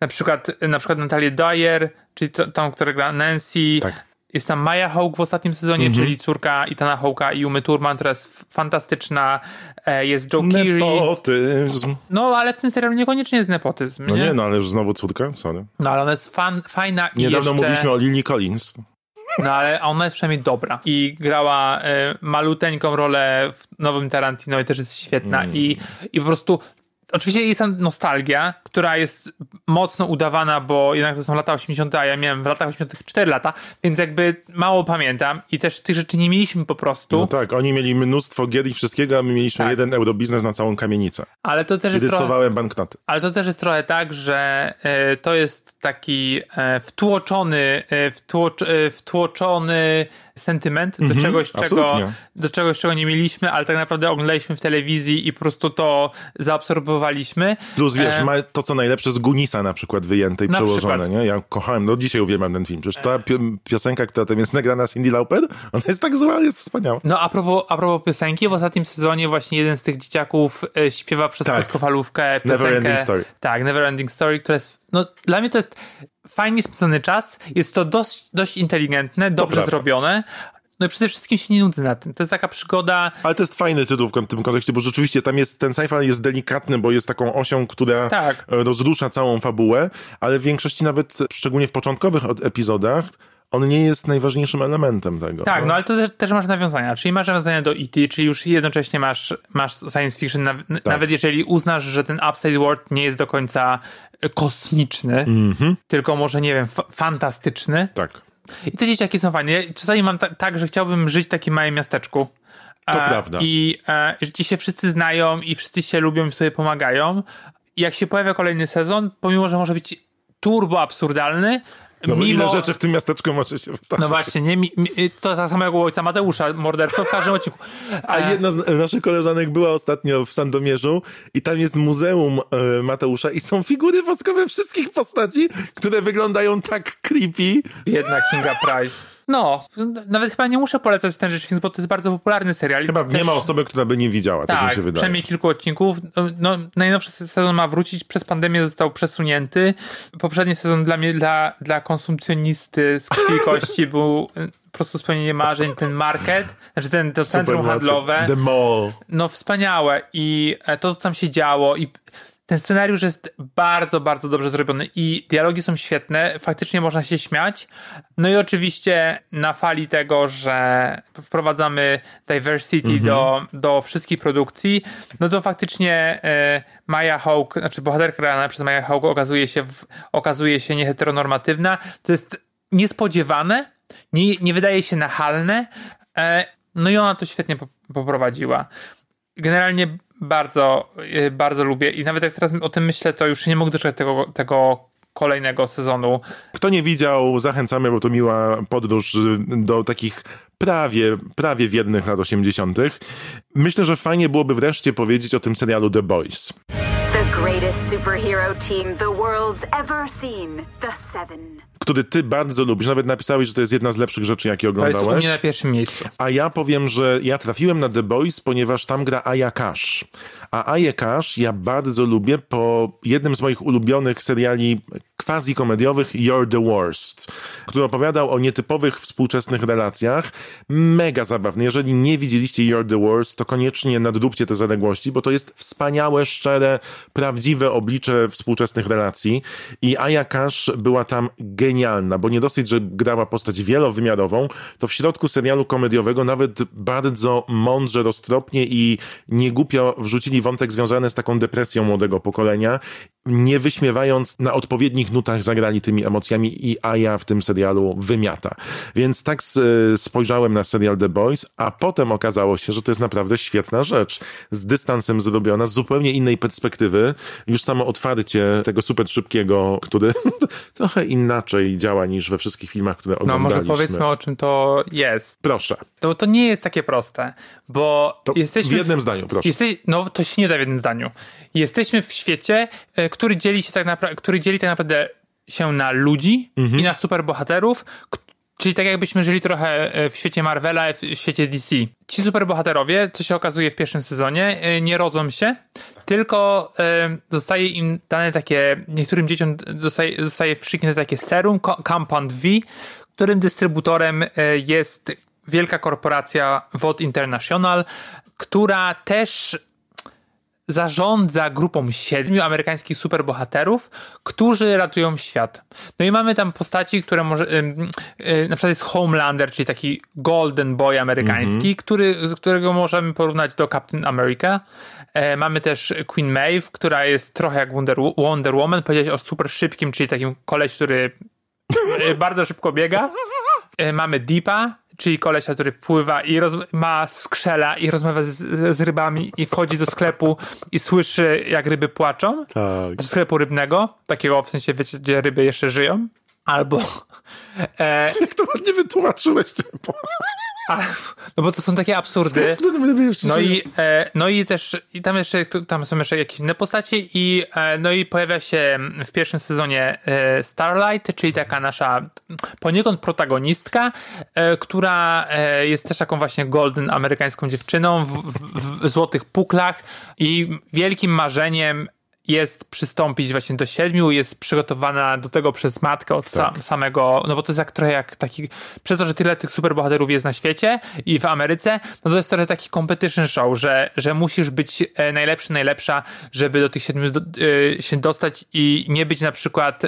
Na przykład, na przykład Natalię Dyer, czyli to, tą, która gra Nancy. Tak. Jest tam Maya Hawke w ostatnim sezonie, czyli córka Itana Hawke'a i Umy Turman, która jest fantastyczna. E, Jest Joe Keery. Nepotyzm. No, ale w tym serialu niekoniecznie jest nepotyzm. No nie? nie, no ale już znowu córka, sorry. No ale ona jest fan, fajna i Niedawno jeszcze... mówiliśmy o Lily Collins. No ale ona jest przynajmniej dobra. I grała e, maluteńką rolę w nowym Tarantino i też jest świetna. Mm. I, I po prostu... Oczywiście jest tam nostalgia, która jest mocno udawana, bo jednak to są lata 80., a ja miałem w latach 80. 4 lata, więc jakby mało pamiętam i też tych rzeczy nie mieliśmy po prostu, No tak, oni mieli mnóstwo gier i wszystkiego, a my mieliśmy Tak. jeden eurobiznes na całą kamienicę. ale to też jest trochę... banknoty. Ale to też jest trochę tak, że e, to jest taki e, wtłoczony, wtłocz, e, wtłoczony sentyment do czegoś, czego, Mhm, do czegoś, czego nie mieliśmy, ale tak naprawdę oglądaliśmy w telewizji i po prostu to zaabsorbowaliśmy. Plus wiesz, E, ma to co najlepsze z Gunisa na przykład wyjęte i Na przełożone, przykład. nie? Ja kochałem, no dzisiaj uwielbiam ten film. Przecież ta pi- piosenka, która tam jest nagrana z Cindy Lauper, ona jest tak zła, ale jest wspaniała. No a propos, a propos piosenki, w ostatnim sezonie właśnie jeden z tych dzieciaków e, śpiewa przez Tak. krótkofalówkę piosenkę. Neverending Story. Tak, Neverending Story, która jest, no dla mnie to jest fajnie spędzony czas, jest to dość, dość inteligentne, dobrze prawda. zrobione. No i przede wszystkim się nie nudzę na tym. To jest taka przygoda, Ale to jest fajny tytuł w tym kontekście, bo rzeczywiście tam jest, ten sci-fi jest delikatny, bo jest taką osią, która Tak. e, rozrusza całą fabułę, ale w większości nawet, szczególnie w początkowych od- epizodach, on nie jest najważniejszym elementem tego. Tak, no ale to też, też masz nawiązania. Czyli masz nawiązania do E.T., czyli już jednocześnie masz, masz science fiction, naw- Tak. nawet jeżeli uznasz, że ten Upside World nie jest do końca e, kosmiczny, Mhm. tylko może, nie wiem, fa- fantastyczny. Tak. I te dzieciaki są fajne. Czasami mam ta- tak, że chciałbym żyć w takim małym miasteczku. To prawda. I e, że ci się wszyscy znają i wszyscy się lubią i sobie pomagają. I jak się pojawia kolejny sezon, pomimo, że może być turbo absurdalny, No mimo... ile rzeczy w tym miasteczku może się wydarzyć. No właśnie, nie? Mi, mi, to tak samo jak u ojca Mateusza, morderstwo w każdym odcinku. A E, jedna z naszych koleżanek była ostatnio w Sandomierzu i tam jest muzeum e, Mateusza i są figury woskowe wszystkich postaci, które wyglądają tak creepy. Biedna Kinga Price. No, nawet chyba nie muszę polecać ten rzecz, bo to jest bardzo popularny serial. Chyba Też- nie ma osoby, która by nie widziała, tak, mi Tak, się wydaje. przynajmniej kilku odcinków. No, najnowszy sezon ma wrócić, przez pandemię został przesunięty. Poprzedni sezon dla mnie, dla, dla konsumpcjonisty z krwi kości był y, po prostu spełnienie marzeń, ten market, znaczy ten, to centrum handlowe. The Mall. No wspaniałe i e, to, co tam się działo i ten scenariusz jest bardzo, bardzo dobrze zrobiony i dialogi są świetne, faktycznie można się śmiać. No i oczywiście na fali tego, że wprowadzamy diversity do, do wszystkich produkcji, no to faktycznie e, Maya Hawke, znaczy bohaterka grana przez Maya Hawke okazuje się, w, okazuje się nieheteronormatywna. To jest niespodziewane, nie, nie wydaje się nachalne, e, no i ona to świetnie po- poprowadziła. Generalnie bardzo, e, bardzo lubię i nawet jak teraz o tym myślę, to już nie mogę doczekać tego, tego kolejnego sezonu. Kto nie widział, zachęcamy, bo to miła podróż y, do takich prawie, prawie wiernych lat 80. Myślę, że fajnie byłoby wreszcie powiedzieć o tym serialu The Boys. The greatest superhero team the world's ever seen. The Seven. Który ty bardzo lubisz. Nawet napisałeś, że to jest jedna z lepszych rzeczy, jakie To jest u oglądałeś. mnie na pierwszym miejscu. A ja powiem, że ja trafiłem na The Boys, ponieważ tam gra Aya Cash. A Aya Cash ja bardzo lubię po jednym z moich ulubionych seriali quasi-komediowych You're the Worst, który opowiadał o nietypowych współczesnych relacjach. Mega zabawny. Jeżeli nie widzieliście You're the Worst, to koniecznie nadróbcie te zaległości, bo to jest wspaniałe, szczere, prawdziwe oblicze współczesnych relacji. I Aya Cash była tam genialna, bo nie dosyć, że grała postać wielowymiarową, to w środku serialu komediowego nawet bardzo mądrze, roztropnie i niegłupio wrzucili wątek związany z taką depresją młodego pokolenia, nie wyśmiewając na odpowiednich nutach zagrali tymi emocjami i Aya w tym serialu wymiata. Więc tak spojrzałem na serial The Boys, a potem okazało się, że to jest naprawdę świetna rzecz. Z dystansem zrobiona, z zupełnie innej perspektywy. Już samo otwarcie tego super szybkiego, który trochę inaczej działa niż we wszystkich filmach, które No oglądaliśmy. może powiedzmy o czym to jest. Proszę, To, to nie jest takie proste, bo to jesteśmy w jednym zdaniu, proszę. Jesteś, no to się nie da w jednym zdaniu. Jesteśmy w świecie, e, który dzieli się tak naprawdę, który dzieli tak naprawdę się na ludzi Mhm. i na superbohaterów, czyli tak jakbyśmy żyli trochę e, w świecie Marvela, w świecie DC. Ci superbohaterowie, co się okazuje w pierwszym sezonie, e, nie rodzą się, tylko e, zostaje im dane takie, niektórym dzieciom zostaje, zostaje takie serum, Co- Compound V, którym dystrybutorem jest wielka korporacja VOD International, która też zarządza grupą siedmiu amerykańskich superbohaterów, którzy ratują świat. No i mamy tam postaci, które może, na przykład jest Homelander, czyli taki golden boy amerykański, który, którego możemy porównać do Captain America. E, mamy też Queen Maeve, która jest trochę jak Wonder, Wonder Woman, powiedziałeś o super szybkim, czyli takim koleś, który bardzo szybko biega. E, mamy Deepa, czyli kolesia, który pływa i ma skrzela i rozmawia z, z rybami i wchodzi do sklepu i słyszy, jak ryby płaczą. Tak. Do sklepu rybnego, takiego w sensie, wiecie, gdzie ryby jeszcze żyją. Albo... E, Jak to ładnie wytłumaczyłeś. A, no bo to są takie absurdy. No i, e, no i też i tam jeszcze tam są jeszcze jakieś inne postacie i e, no i pojawia się w pierwszym sezonie e, Starlight, czyli taka nasza poniekąd protagonistka, e, która e, jest też taką właśnie golden amerykańską dziewczyną w, w, w złotych puklach i wielkim marzeniem jest przystąpić właśnie do siedmiu, jest przygotowana do tego przez matkę od sa- samego, no bo to jest jak trochę jak taki, przez to, że tyle tych superbohaterów jest na świecie i w Ameryce, no to jest trochę taki competition show, że, że musisz być e, najlepszy, najlepsza, żeby do tych siedmiu do, e, się dostać i nie być na przykład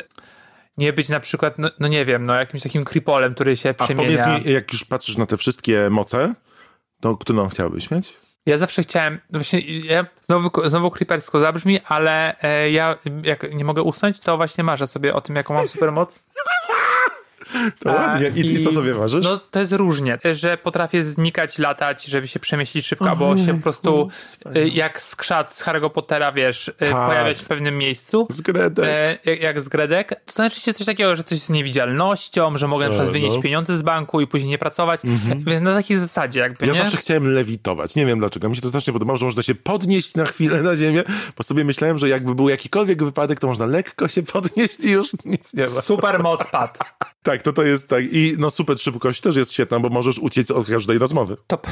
nie być na przykład, no, no nie wiem, no jakimś takim kripolem, który się A przemienia. powiedz mi, jak już patrzysz na te wszystkie moce, to którą chciałbyś mieć? Ja zawsze chciałem, no właśnie, ja znowu, znowu creepersko zabrzmi, ale e, ja jak nie mogę usnąć, to właśnie marzę sobie o tym, jaką mam supermoc. To ładnie. I, I co sobie ważysz? No to jest różnie, że potrafię znikać, latać, żeby się przemieścić szybko, albo się po prostu e, jak skrzat z Harry'ego Pottera, wiesz, e, Tak. pojawiać w pewnym miejscu. Z Gredek. E, jak, jak z Gredek. To znaczy się coś takiego, że coś z niewidzialnością, że mogę na przykład E, wynieść no. pieniądze z banku i później nie pracować. Więc na takiej zasadzie jakby, Ja nie? zawsze chciałem lewitować. Nie wiem dlaczego. Mi się to strasznie podobało, że można się podnieść na chwilę na ziemię, bo sobie myślałem, że jakby był jakikolwiek wypadek, to można lekko się podnieść i już nic nie ma. Super moc pad. Tak, to to jest tak. I no super szybkość też jest świetna, bo możesz uciec od każdej rozmowy. Top.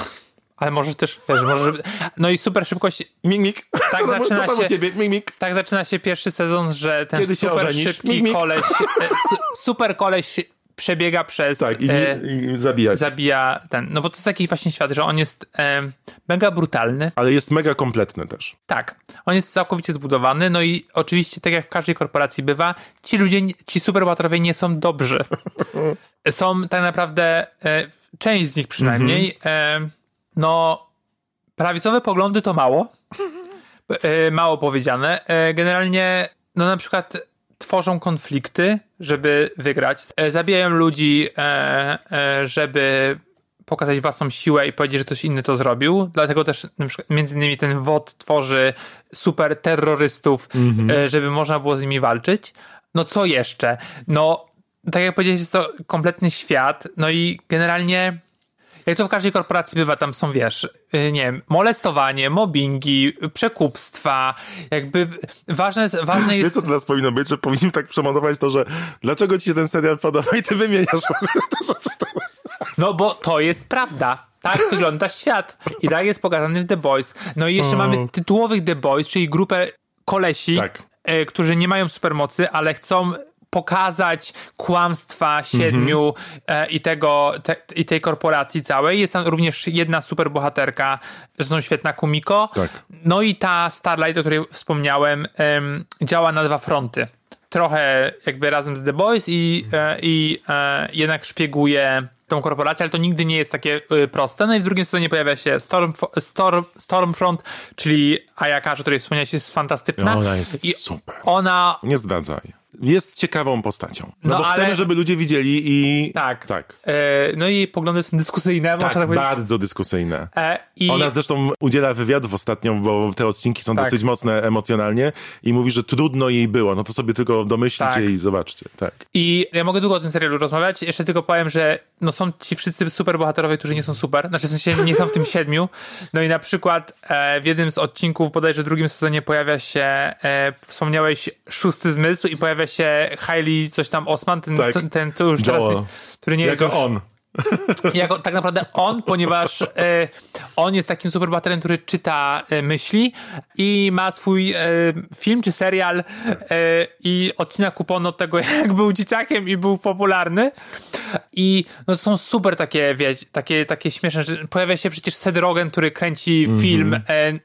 Ale może też, wiesz, może... No i super szybkość. Mimik. Tak co tam, zaczyna co tam się- u ciebie? Mimik. Tak zaczyna się pierwszy sezon, że ten Kiedy się super szybki Mik, mik. koleś, e, su, super koleś przebiega przez... Tak, i, e, i zabijać. zabija ten, no bo to jest jakiś właśnie świat, że on jest e, mega brutalny, Ale jest mega kompletny też. tak, on jest całkowicie zbudowany, no i oczywiście, tak jak w każdej korporacji bywa, ci ludzie, ci superbohaterowie nie są dobrzy. są tak naprawdę, e, część z nich przynajmniej, e, no prawicowe poglądy to mało, e, mało powiedziane. E, generalnie, no na przykład tworzą konflikty, żeby wygrać. E, zabijają ludzi, e, e, żeby pokazać własną siłę i powiedzieć, że ktoś inny to zrobił. Dlatego też na przykład, między innymi ten WOT tworzy super terrorystów, e, żeby można było z nimi walczyć. No co jeszcze? No, tak jak powiedziałeś, jest to kompletny świat, no i generalnie jak to w każdej korporacji bywa, tam są, wiesz, y, nie wiem, molestowanie, mobbingi, przekupstwa, jakby ważne, jest- ważne Wiesz, jest... co teraz powinno być, że powinniśmy tak przemonować to, że dlaczego ci się ten serial podoba i ty wymieniasz w ogóle te rzeczy teraz. No bo to jest prawda. Tak wygląda świat. I tak jest pokazany w The Boys. No i jeszcze mamy tytułowych The Boys, czyli grupę kolesi, Tak. e, którzy nie mają supermocy, ale chcą pokazać kłamstwa siedmiu e, i tego te, i tej korporacji całej. Jest tam również jedna superbohaterka, zresztą świetna Kumiko. Tak. No i ta Starlight, o której wspomniałem, em, działa na dwa fronty. Trochę jakby razem z The Boys i, e, i e, jednak szpieguje tą korporację, ale to nigdy nie jest takie e, proste. No i w drugim sezonie pojawia się Storm, Storm, Stormfront, czyli Ayaka, o której wspomniałeś, jest fantastyczna. Ona jest I super. Ona Nie zdradzaj. Jest ciekawą postacią. No, No, bo ale- chcemy, żeby ludzie widzieli i... tak. Tak. E, no i poglądy są dyskusyjne, można Tak, tak bardzo dyskusyjne. E, i, Ona zresztą udziela wywiadów ostatnio, bo te odcinki są Tak. dosyć mocne emocjonalnie i mówi, że trudno jej było. No to sobie tylko domyślicie Tak. i zobaczcie. Tak. I ja mogę długo o tym serialu rozmawiać. Jeszcze tylko powiem, że no są ci wszyscy superbohaterowie, którzy nie są super. Znaczy w sensie nie są w tym siedmiu. No i na przykład e, w jednym z odcinków, bodajże w drugim sezonie pojawia się, e, wspomniałeś, szósty zmysł i pojawia się Hailey coś tam Osman, ten, Tak. ten, ten to już teraz, Joel. nie- który nie Jako jest już, on. jako tak naprawdę on, ponieważ e, on jest takim superbohaterem, który czyta e, myśli i ma swój e, film czy serial e, i odcina kupon od tego, jak był dzieciakiem i był popularny. I no, to są super takie, wiecie, takie, takie śmieszne, że pojawia się przecież Seth Rogen, który kręci Mhm. film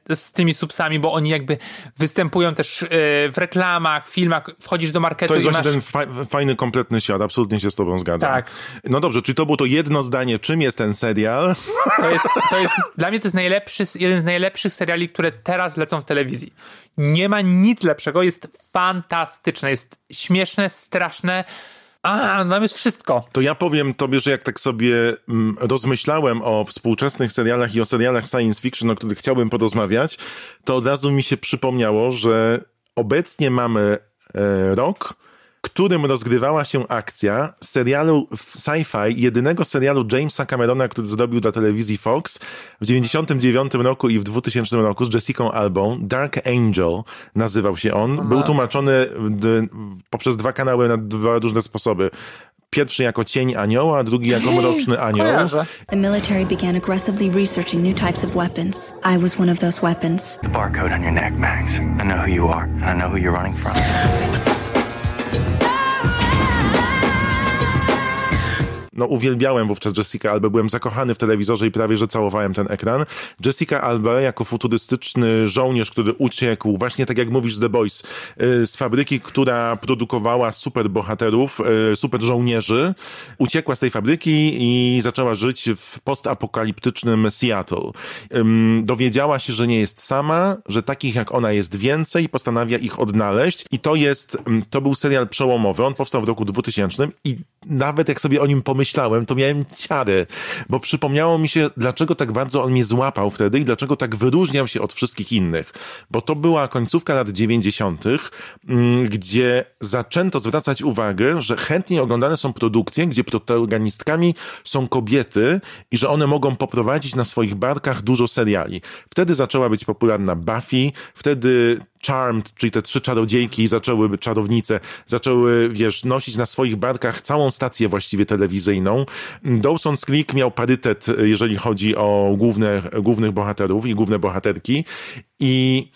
e, z tymi subsami, bo oni jakby występują też e, w reklamach, filmach, wchodzisz do marketu To jest i właśnie masz... ten fa- fajny, kompletny świat. Absolutnie się z tobą zgadzam. Tak. No dobrze, czy to było to jedno zdanie, czym jest ten serial? To jest, to jest, dla mnie to jest najlepszy, jeden z najlepszych seriali, które teraz lecą w telewizji. Nie ma nic lepszego, jest fantastyczne, jest śmieszne, straszne. A, tam jest wszystko. To ja powiem tobie, że jak tak sobie mm, rozmyślałem o współczesnych serialach i o serialach science fiction, o których chciałbym porozmawiać, to od razu mi się przypomniało, że obecnie mamy e, rok, którym rozgrywała się akcja serialu w sci-fi, jedynego serialu Jamesa Camerona, który zrobił dla telewizji Fox w 99 roku i w 2000 roku z Jessicą Albą. Dark Angel nazywał się on. Był tłumaczony d- poprzez dwa kanały na dwa różne sposoby. Pierwszy jako cień anioła, a drugi jako mroczny anioł. Kojarzę. The military began aggressively researching new types of weapons. I was one of those weapons. The barcode on your neck, Max. I know who you are, and I know who you're running from. No uwielbiałem wówczas Jessica Alba, byłem zakochany w telewizorze i prawie, że całowałem ten ekran. Jessica Alba jako futurystyczny żołnierz, który uciekł, właśnie tak jak mówisz The Boys, y, z fabryki, która produkowała super bohaterów, y, super żołnierzy, uciekła z tej fabryki i zaczęła żyć w postapokaliptycznym Seattle. Dowiedziała się, że nie jest sama, że takich jak ona jest więcej postanawia ich odnaleźć i to jest, to był serial przełomowy, on powstał w roku 2000 i nawet jak sobie o nim pomyślałem, to miałem ciary, bo przypomniało mi się, dlaczego tak bardzo on mnie złapał wtedy i dlaczego tak wyróżniał się od wszystkich innych. Bo to była końcówka lat 90., mm, gdzie zaczęto zwracać uwagę, że chętnie oglądane są produkcje, gdzie protagonistkami są kobiety i że one mogą poprowadzić na swoich barkach dużo seriali. Wtedy zaczęła być popularna Buffy, wtedy Charmed, czyli te trzy czarodziejki zaczęły, czarownice, zaczęły, wiesz, nosić na swoich barkach całą stację właściwie telewizyjną. Dawson's Creek miał parytet, jeżeli chodzi o główne, głównych bohaterów i główne bohaterki i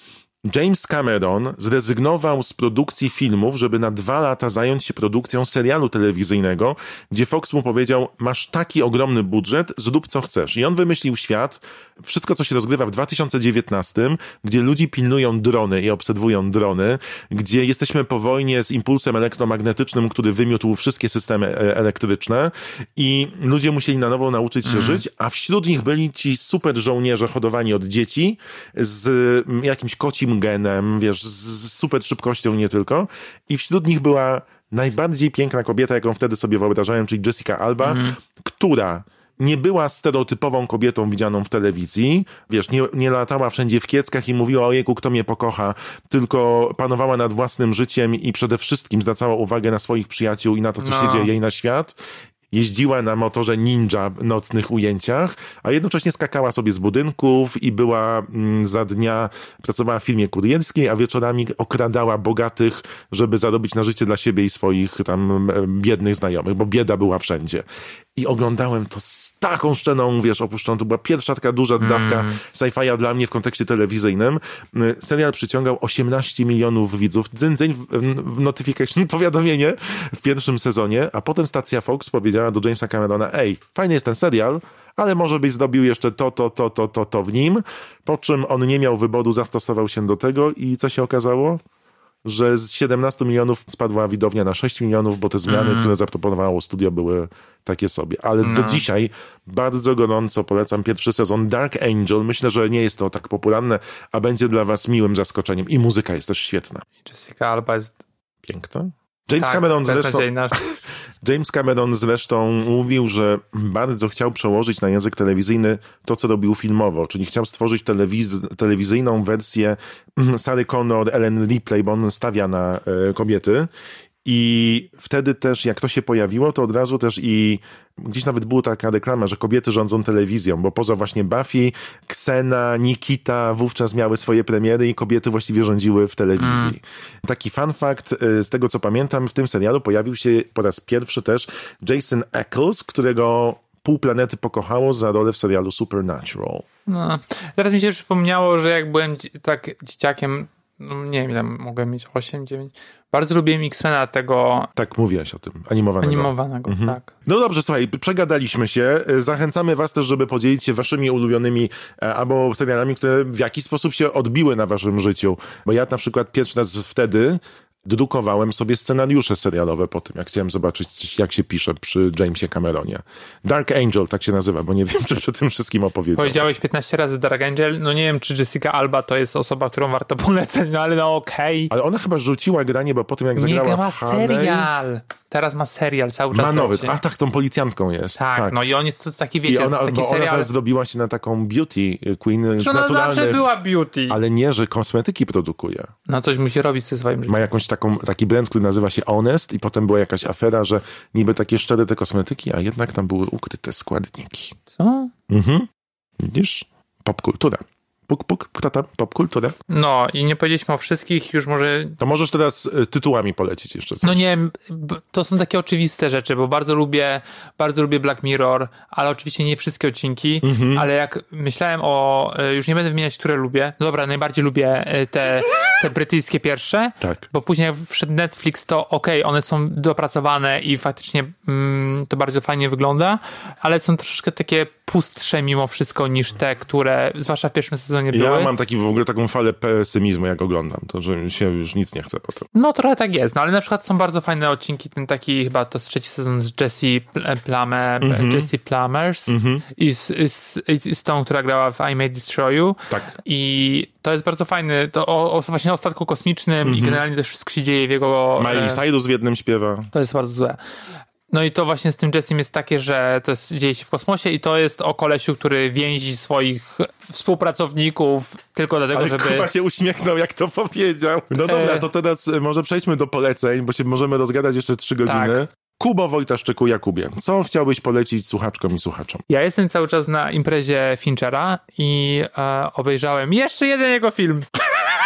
James Cameron zrezygnował z produkcji filmów, żeby na dwa lata zająć się produkcją serialu telewizyjnego, gdzie Fox mu powiedział, masz taki ogromny budżet, zrób co chcesz. I on wymyślił świat, wszystko co się rozgrywa w 2019, gdzie ludzi pilnują drony i obserwują drony, gdzie jesteśmy po wojnie z impulsem elektromagnetycznym, który wymiótł wszystkie systemy e, elektryczne i ludzie musieli na nowo nauczyć się żyć, a wśród nich byli ci super żołnierze hodowani od dzieci z mm, jakimś kocim genem, wiesz, z super szybkością nie tylko. I wśród nich była najbardziej piękna kobieta, jaką wtedy sobie wyobrażałem, czyli Jessica Alba, która nie była stereotypową kobietą widzianą w telewizji, wiesz, nie, nie latała wszędzie w kieckach i mówiła o kto mnie pokocha, tylko panowała nad własnym życiem i przede wszystkim zwracała uwagę na swoich przyjaciół i na to, co No. się dzieje jej na świat. Jeździła na motorze ninja w nocnych ujęciach, a jednocześnie skakała sobie z budynków i była mm, za dnia, pracowała w firmie kurierskiej, a wieczorami okradała bogatych, żeby zarobić na życie dla siebie i swoich tam biednych znajomych, bo bieda była wszędzie. I oglądałem to z taką szczeną, wiesz, opuszczoną. To była pierwsza taka duża dawka sci-fi'a dla mnie w kontekście telewizyjnym. Y, Serial przyciągał 18 milionów widzów. Dzyń, dzyń w, w notification, powiadomienie w pierwszym sezonie, a potem stacja Fox powiedziała do Jamesa Camerona, ej, fajny jest ten serial, ale może byś zrobił jeszcze to, to, to, to, to, to w nim. Po czym on nie miał wyboru, zastosował się do tego i co się okazało? że z 17 milionów spadła widownia na 6 milionów, bo te zmiany, które zaproponowało studio były takie sobie. Ale do dzisiaj bardzo gorąco polecam pierwszy sezon Dark Angel. Myślę, że nie jest to tak popularne, a będzie dla was miłym zaskoczeniem. I muzyka jest też świetna. Jessica Alba jest Piękna. James tak, Cameron zresztą... James Cameron zresztą mówił, że bardzo chciał przełożyć na język telewizyjny to, co robił filmowo, czyli chciał stworzyć telewiz- telewizyjną wersję Sary Connor, Ellen Ripley, bo on stawia na e, kobiety. I wtedy też, jak to się pojawiło, to od razu też i gdzieś nawet była taka reklama, że kobiety rządzą telewizją, bo poza właśnie Buffy, Ksena, Nikita wówczas miały swoje premiery i kobiety właściwie rządziły w telewizji. Taki fun fact, y, z tego co pamiętam, w tym serialu pojawił się po raz pierwszy też Jason Ackles, którego pół planety pokochało za rolę w serialu Supernatural. No. Teraz mi się przypomniało, że jak byłem tak dzieciakiem, no nie wiem, ile mogłem mieć 8, 9. Bardzo lubiłem X-Mena tego Tak mówiłeś o tym, animowanego. animowanego, tak. No dobrze, słuchaj, przegadaliśmy się. Zachęcamy was też, żeby podzielić się waszymi ulubionymi e, albo serialami, które w jakiś sposób się odbiły na waszym życiu. Bo ja na przykład pierwszy raz wtedy drukowałem sobie scenariusze serialowe po tym, jak chciałem zobaczyć, jak się pisze przy Jamesie Cameronie. Dark Angel, tak się nazywa, bo nie wiem, czy przy tym wszystkim opowiedziałem. Powiedziałeś 15 razy Dark Angel, no nie wiem, czy Jessica Alba to jest osoba, którą warto polecać, no ale no okej. Ale ona chyba rzuciła granie, bo po tym, jak Nie zagrała ma w Honey, serial. Teraz ma serial, cały czas Ma nowy. A tak, tą policjantką jest. Tak, no i on jest taki, I wiecie, ona, taki bo ona serial. teraz zrobiła się na taką beauty queen z ona zawsze była beauty. Ale nie, że kosmetyki produkuje. No coś musi robić ze swoim życiem. Ma jakąś taką, taki brand, który nazywa się Honest i potem była jakaś afera, że niby takie szczere te kosmetyki, a jednak tam były ukryte składniki. Co? Widzisz? Popkultura. Puk, puk, kto tam? Popkultura? No i nie powiedzieliśmy o wszystkich, już może To możesz teraz y, tytułami polecić jeszcze coś. No nie to są takie oczywiste rzeczy, bo bardzo lubię, bardzo lubię Black Mirror, ale oczywiście nie wszystkie odcinki, Mhm. ale jak myślałem o, e, już nie będę wymieniać, które lubię, no dobra, najbardziej lubię e, te, te brytyjskie pierwsze, Tak. bo później jak wszedł Netflix, to okej, one są dopracowane i faktycznie mm, to bardzo fajnie wygląda, ale są troszeczkę takie pustsze mimo wszystko niż te, które, zwłaszcza w pierwszym sezonie były. Ja mam taki w ogóle taką falę pesymizmu, jak oglądam, to że się już nic nie chce potem. No trochę tak jest, no ale na przykład są bardzo fajne odcinki, ten taki chyba to trzeci sezon z Jessie Pl- Plummer, Mhm. Jessie Plummers i, z, z, z tą, która grała w I May Destroy You. Tak. I to jest bardzo fajny, to o, o właśnie o statku kosmicznym Mhm. i generalnie też wszystko się dzieje w jego... Miley e, Cyrus w jednym śpiewa. to jest bardzo złe. No i to właśnie z tym Jessim jest takie, że to jest, dzieje się w kosmosie i to jest o kolesiu, który więzi swoich współpracowników tylko dlatego, Ale żeby... Kuba się uśmiechnął, jak to powiedział. No dobra, E. to teraz y, może przejdźmy do poleceń, bo się możemy rozgadać jeszcze trzy godziny. Kubo Wojtaszczyku Jakubie, co chciałbyś polecić słuchaczkom i słuchaczom? Ja jestem cały czas na imprezie Finchera i e, obejrzałem jeszcze jeden jego film.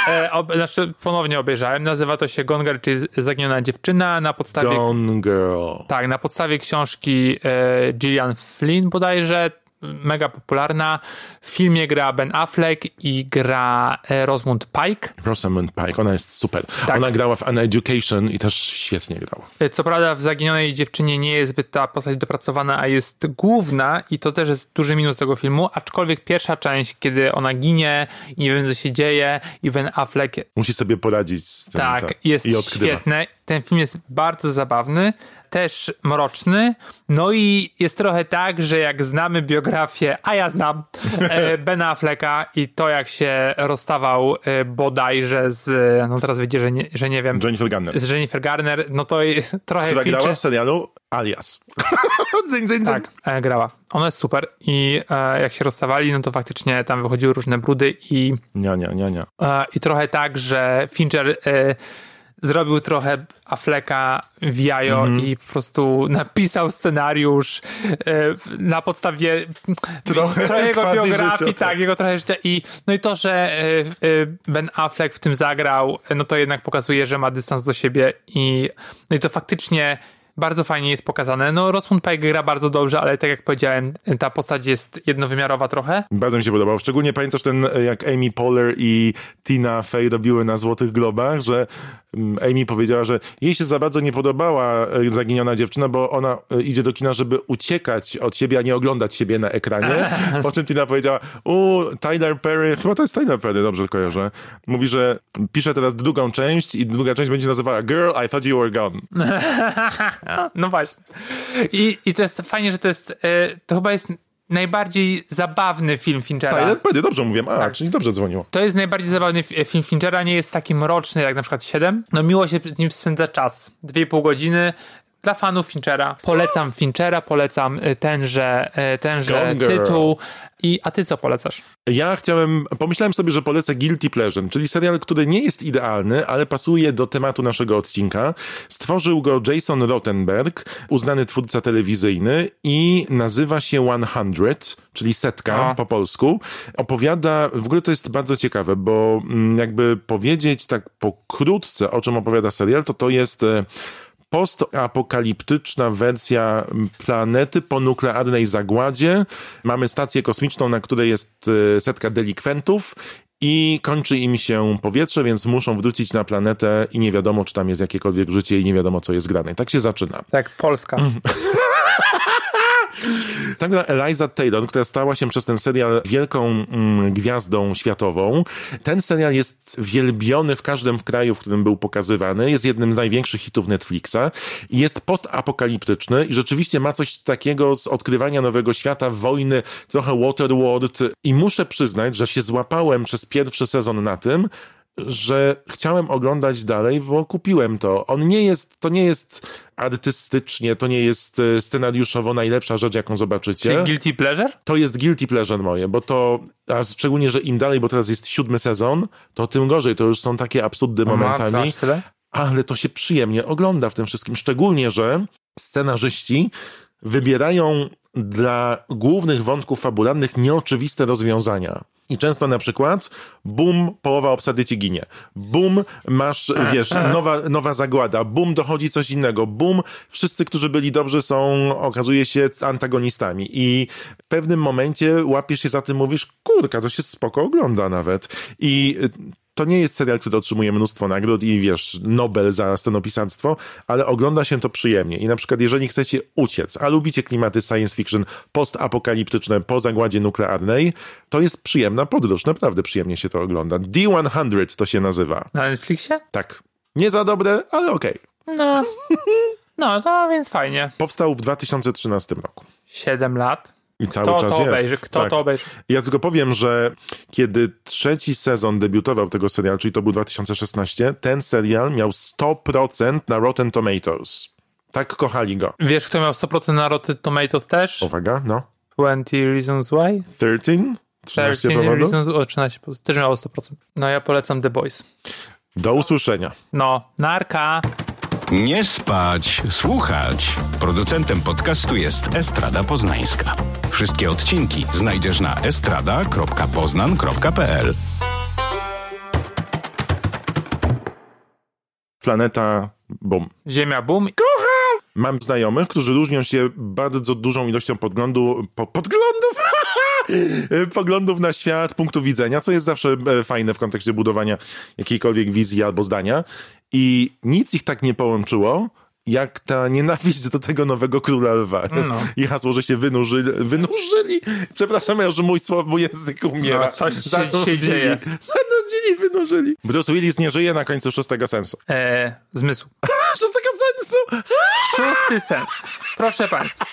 E, ob, znaczy, ponownie obejrzałem. Nazywa to się Gone Girl, czyli Zaginiona dziewczyna na podstawie... Gone Girl. Tak, na podstawie książki e, Gillian Flynn bodajże, mega popularna. W filmie gra Ben Affleck i gra e, Rosamund Pike. Rosamund Pike, ona jest super. Tak. Ona grała w An Education i też świetnie grała. E, Co prawda w Zaginionej Dziewczynie nie jest zbyt ta postać dopracowana, a jest główna i to też jest duży minus tego filmu, aczkolwiek pierwsza część, kiedy ona ginie i nie wiem co się dzieje i Ben Affleck Musi sobie poradzić z tym. tak, jest I odkrywa. świetne. Ten film jest bardzo zabawny, też mroczny, no i jest trochę tak, że jak znamy biografię, a ja znam e, Bena Afflecka i to jak się rozstawał e, bodajże z, no teraz wiecie, że nie, że nie wiem, Jennifer Garner, z Jennifer Garner, no to i trochę która grała w serialu Alias. dzyń, dzyń, dzyń. Tak, e, grała. Ona jest super i e, jak się rozstawali, no to faktycznie tam wychodziły różne brudy i, Nie, nie, nie, nie. e, i trochę tak, że Fincher e, zrobił trochę Afflecka w jajo Mhm. i po prostu napisał scenariusz e, na podstawie Trochę jego quasi biografii, życia, tak, jego trochę życia i no i to, że e, e, Ben Affleck w tym zagrał, no to jednak pokazuje, że ma dystans do siebie i no i to faktycznie bardzo fajnie jest pokazane. No Rosamund Pike gra bardzo dobrze, ale tak jak powiedziałem, ta postać jest jednowymiarowa trochę. Bardzo mi się podobał. Szczególnie pamiętasz ten, jak Amy Poehler i Tina Fey robiły na Złotych Globach, że mm, Amy powiedziała, że jej się za bardzo nie podobała e, Zaginiona Dziewczyna, bo ona e, idzie do kina, żeby uciekać od siebie, a nie oglądać siebie na ekranie. Po czym Tina powiedziała, u, Tyler Perry, chyba to jest Tyler Perry, dobrze kojarzę, mówi, że pisze teraz drugą część i druga część będzie nazywała Girl, I Thought You Were Gone. No właśnie. I, i to jest fajnie, że to jest, e, to chyba jest najbardziej zabawny film Finchera. Tyler Perry, dobrze mówiłem, a, Tak. czyli dobrze dzwoniło. To jest najbardziej zabawny fi- film Finchera, nie jest taki mroczny jak na przykład 7. No miło się z nim spędza czas. Dwie pół godziny. Dla fanów Finchera. Polecam Finchera, polecam y, tenże, y, tenże tytuł. I, a ty co polecasz? Ja chciałem, pomyślałem sobie, że polecę Guilty Pleasure, czyli serial, który nie jest idealny, ale pasuje do tematu naszego odcinka. Stworzył go Jason Rottenberg, uznany twórca telewizyjny i nazywa się 100, czyli setka O. po polsku. Opowiada, w ogóle to jest bardzo ciekawe, bo mm, jakby powiedzieć tak pokrótce, o czym opowiada serial, to to jest... postapokaliptyczna wersja planety po nuklearnej zagładzie. Mamy stację kosmiczną, na której jest e, setka delikwentów i kończy im się powietrze, więc muszą wrócić na planetę i nie wiadomo, czy tam jest jakiekolwiek życie i nie wiadomo, co jest grane. Tak się zaczyna. Tak, Polska. Tak gra Eliza Taylor, która stała się przez ten serial wielką mm, gwiazdą światową. Ten serial jest wielbiony w każdym kraju, w którym był pokazywany. Jest jednym z największych hitów Netflixa. Jest postapokaliptyczny i rzeczywiście ma coś takiego z odkrywania nowego świata, wojny, trochę Waterworld. I muszę przyznać, że się złapałem przez pierwszy sezon na tym, że chciałem oglądać dalej, bo kupiłem to. On nie jest, to nie jest artystycznie, to nie jest e, scenariuszowo najlepsza rzecz, jaką zobaczycie. Czyli Guilty Pleasure? To jest guilty pleasure moje, bo to, a szczególnie, że im dalej, bo teraz jest siódmy sezon, to tym gorzej, to już są takie absurdy momentami. Ale to się przyjemnie ogląda w tym wszystkim, szczególnie, że scenarzyści wybierają dla głównych wątków fabularnych nieoczywiste rozwiązania. I często na przykład, bum, połowa obsady ci ginie. Bum, masz, wiesz, nowa, nowa zagłada. Bum, dochodzi coś innego. Bum, wszyscy, którzy byli dobrzy są, okazuje się, antagonistami. I w pewnym momencie łapiesz się za tym, mówisz, kurka, to się spoko ogląda nawet. I to nie jest serial, który otrzymuje mnóstwo nagród i wiesz, Nobel za scenopisarstwo, ale ogląda się to przyjemnie. I na przykład, jeżeli chcecie uciec, a lubicie klimaty science fiction postapokaliptyczne po zagładzie nuklearnej, to jest przyjemna podróż. Naprawdę przyjemnie się to ogląda. D100 to się nazywa. Na Netflixie? Tak. Nie za dobre, ale okej. No. No, to więc fajnie. Powstał w 2013 roku. Siedem lat. I cały Kto czas to jest. obejrzy? Kto Tak. to obejrzy? Ja tylko powiem, że kiedy trzeci sezon debiutował tego serialu, czyli to był 2016, ten serial miał 100% na Rotten Tomatoes. Tak kochali go. Wiesz, kto miał 100% na Rotten Tomatoes też? Uwaga, no. 20 Reasons Why? 13? 13 13 powodów? Reasons, o, 13, też miało 100%. No ja polecam The Boys. Do usłyszenia. No, narka. Nie spać, słuchać. Producentem podcastu jest Estrada Poznańska. Wszystkie odcinki znajdziesz na estrada.poznan.pl. Planeta Bum. Ziemia boom. Mam znajomych, którzy różnią się bardzo dużą ilością podglądu, po, podglądów, poglądów na świat, punktu widzenia, co jest zawsze e, fajne w kontekście budowania jakiejkolwiek wizji albo zdania. I nic ich tak nie połączyło, jak ta nienawiść do tego nowego króla lwa. No. I hasło, że się wynurzyli. Wynurzyli? Przepraszam, ja, że mój, słowo, mój język umiera. No, coś się- Zanudzili. się dzieje. Zanudzili, wynurzyli. Bruce Willis nie żyje na końcu szóstego sensu. E, zmysł. Szóstego sensu! Szósty sens. Proszę Państwa.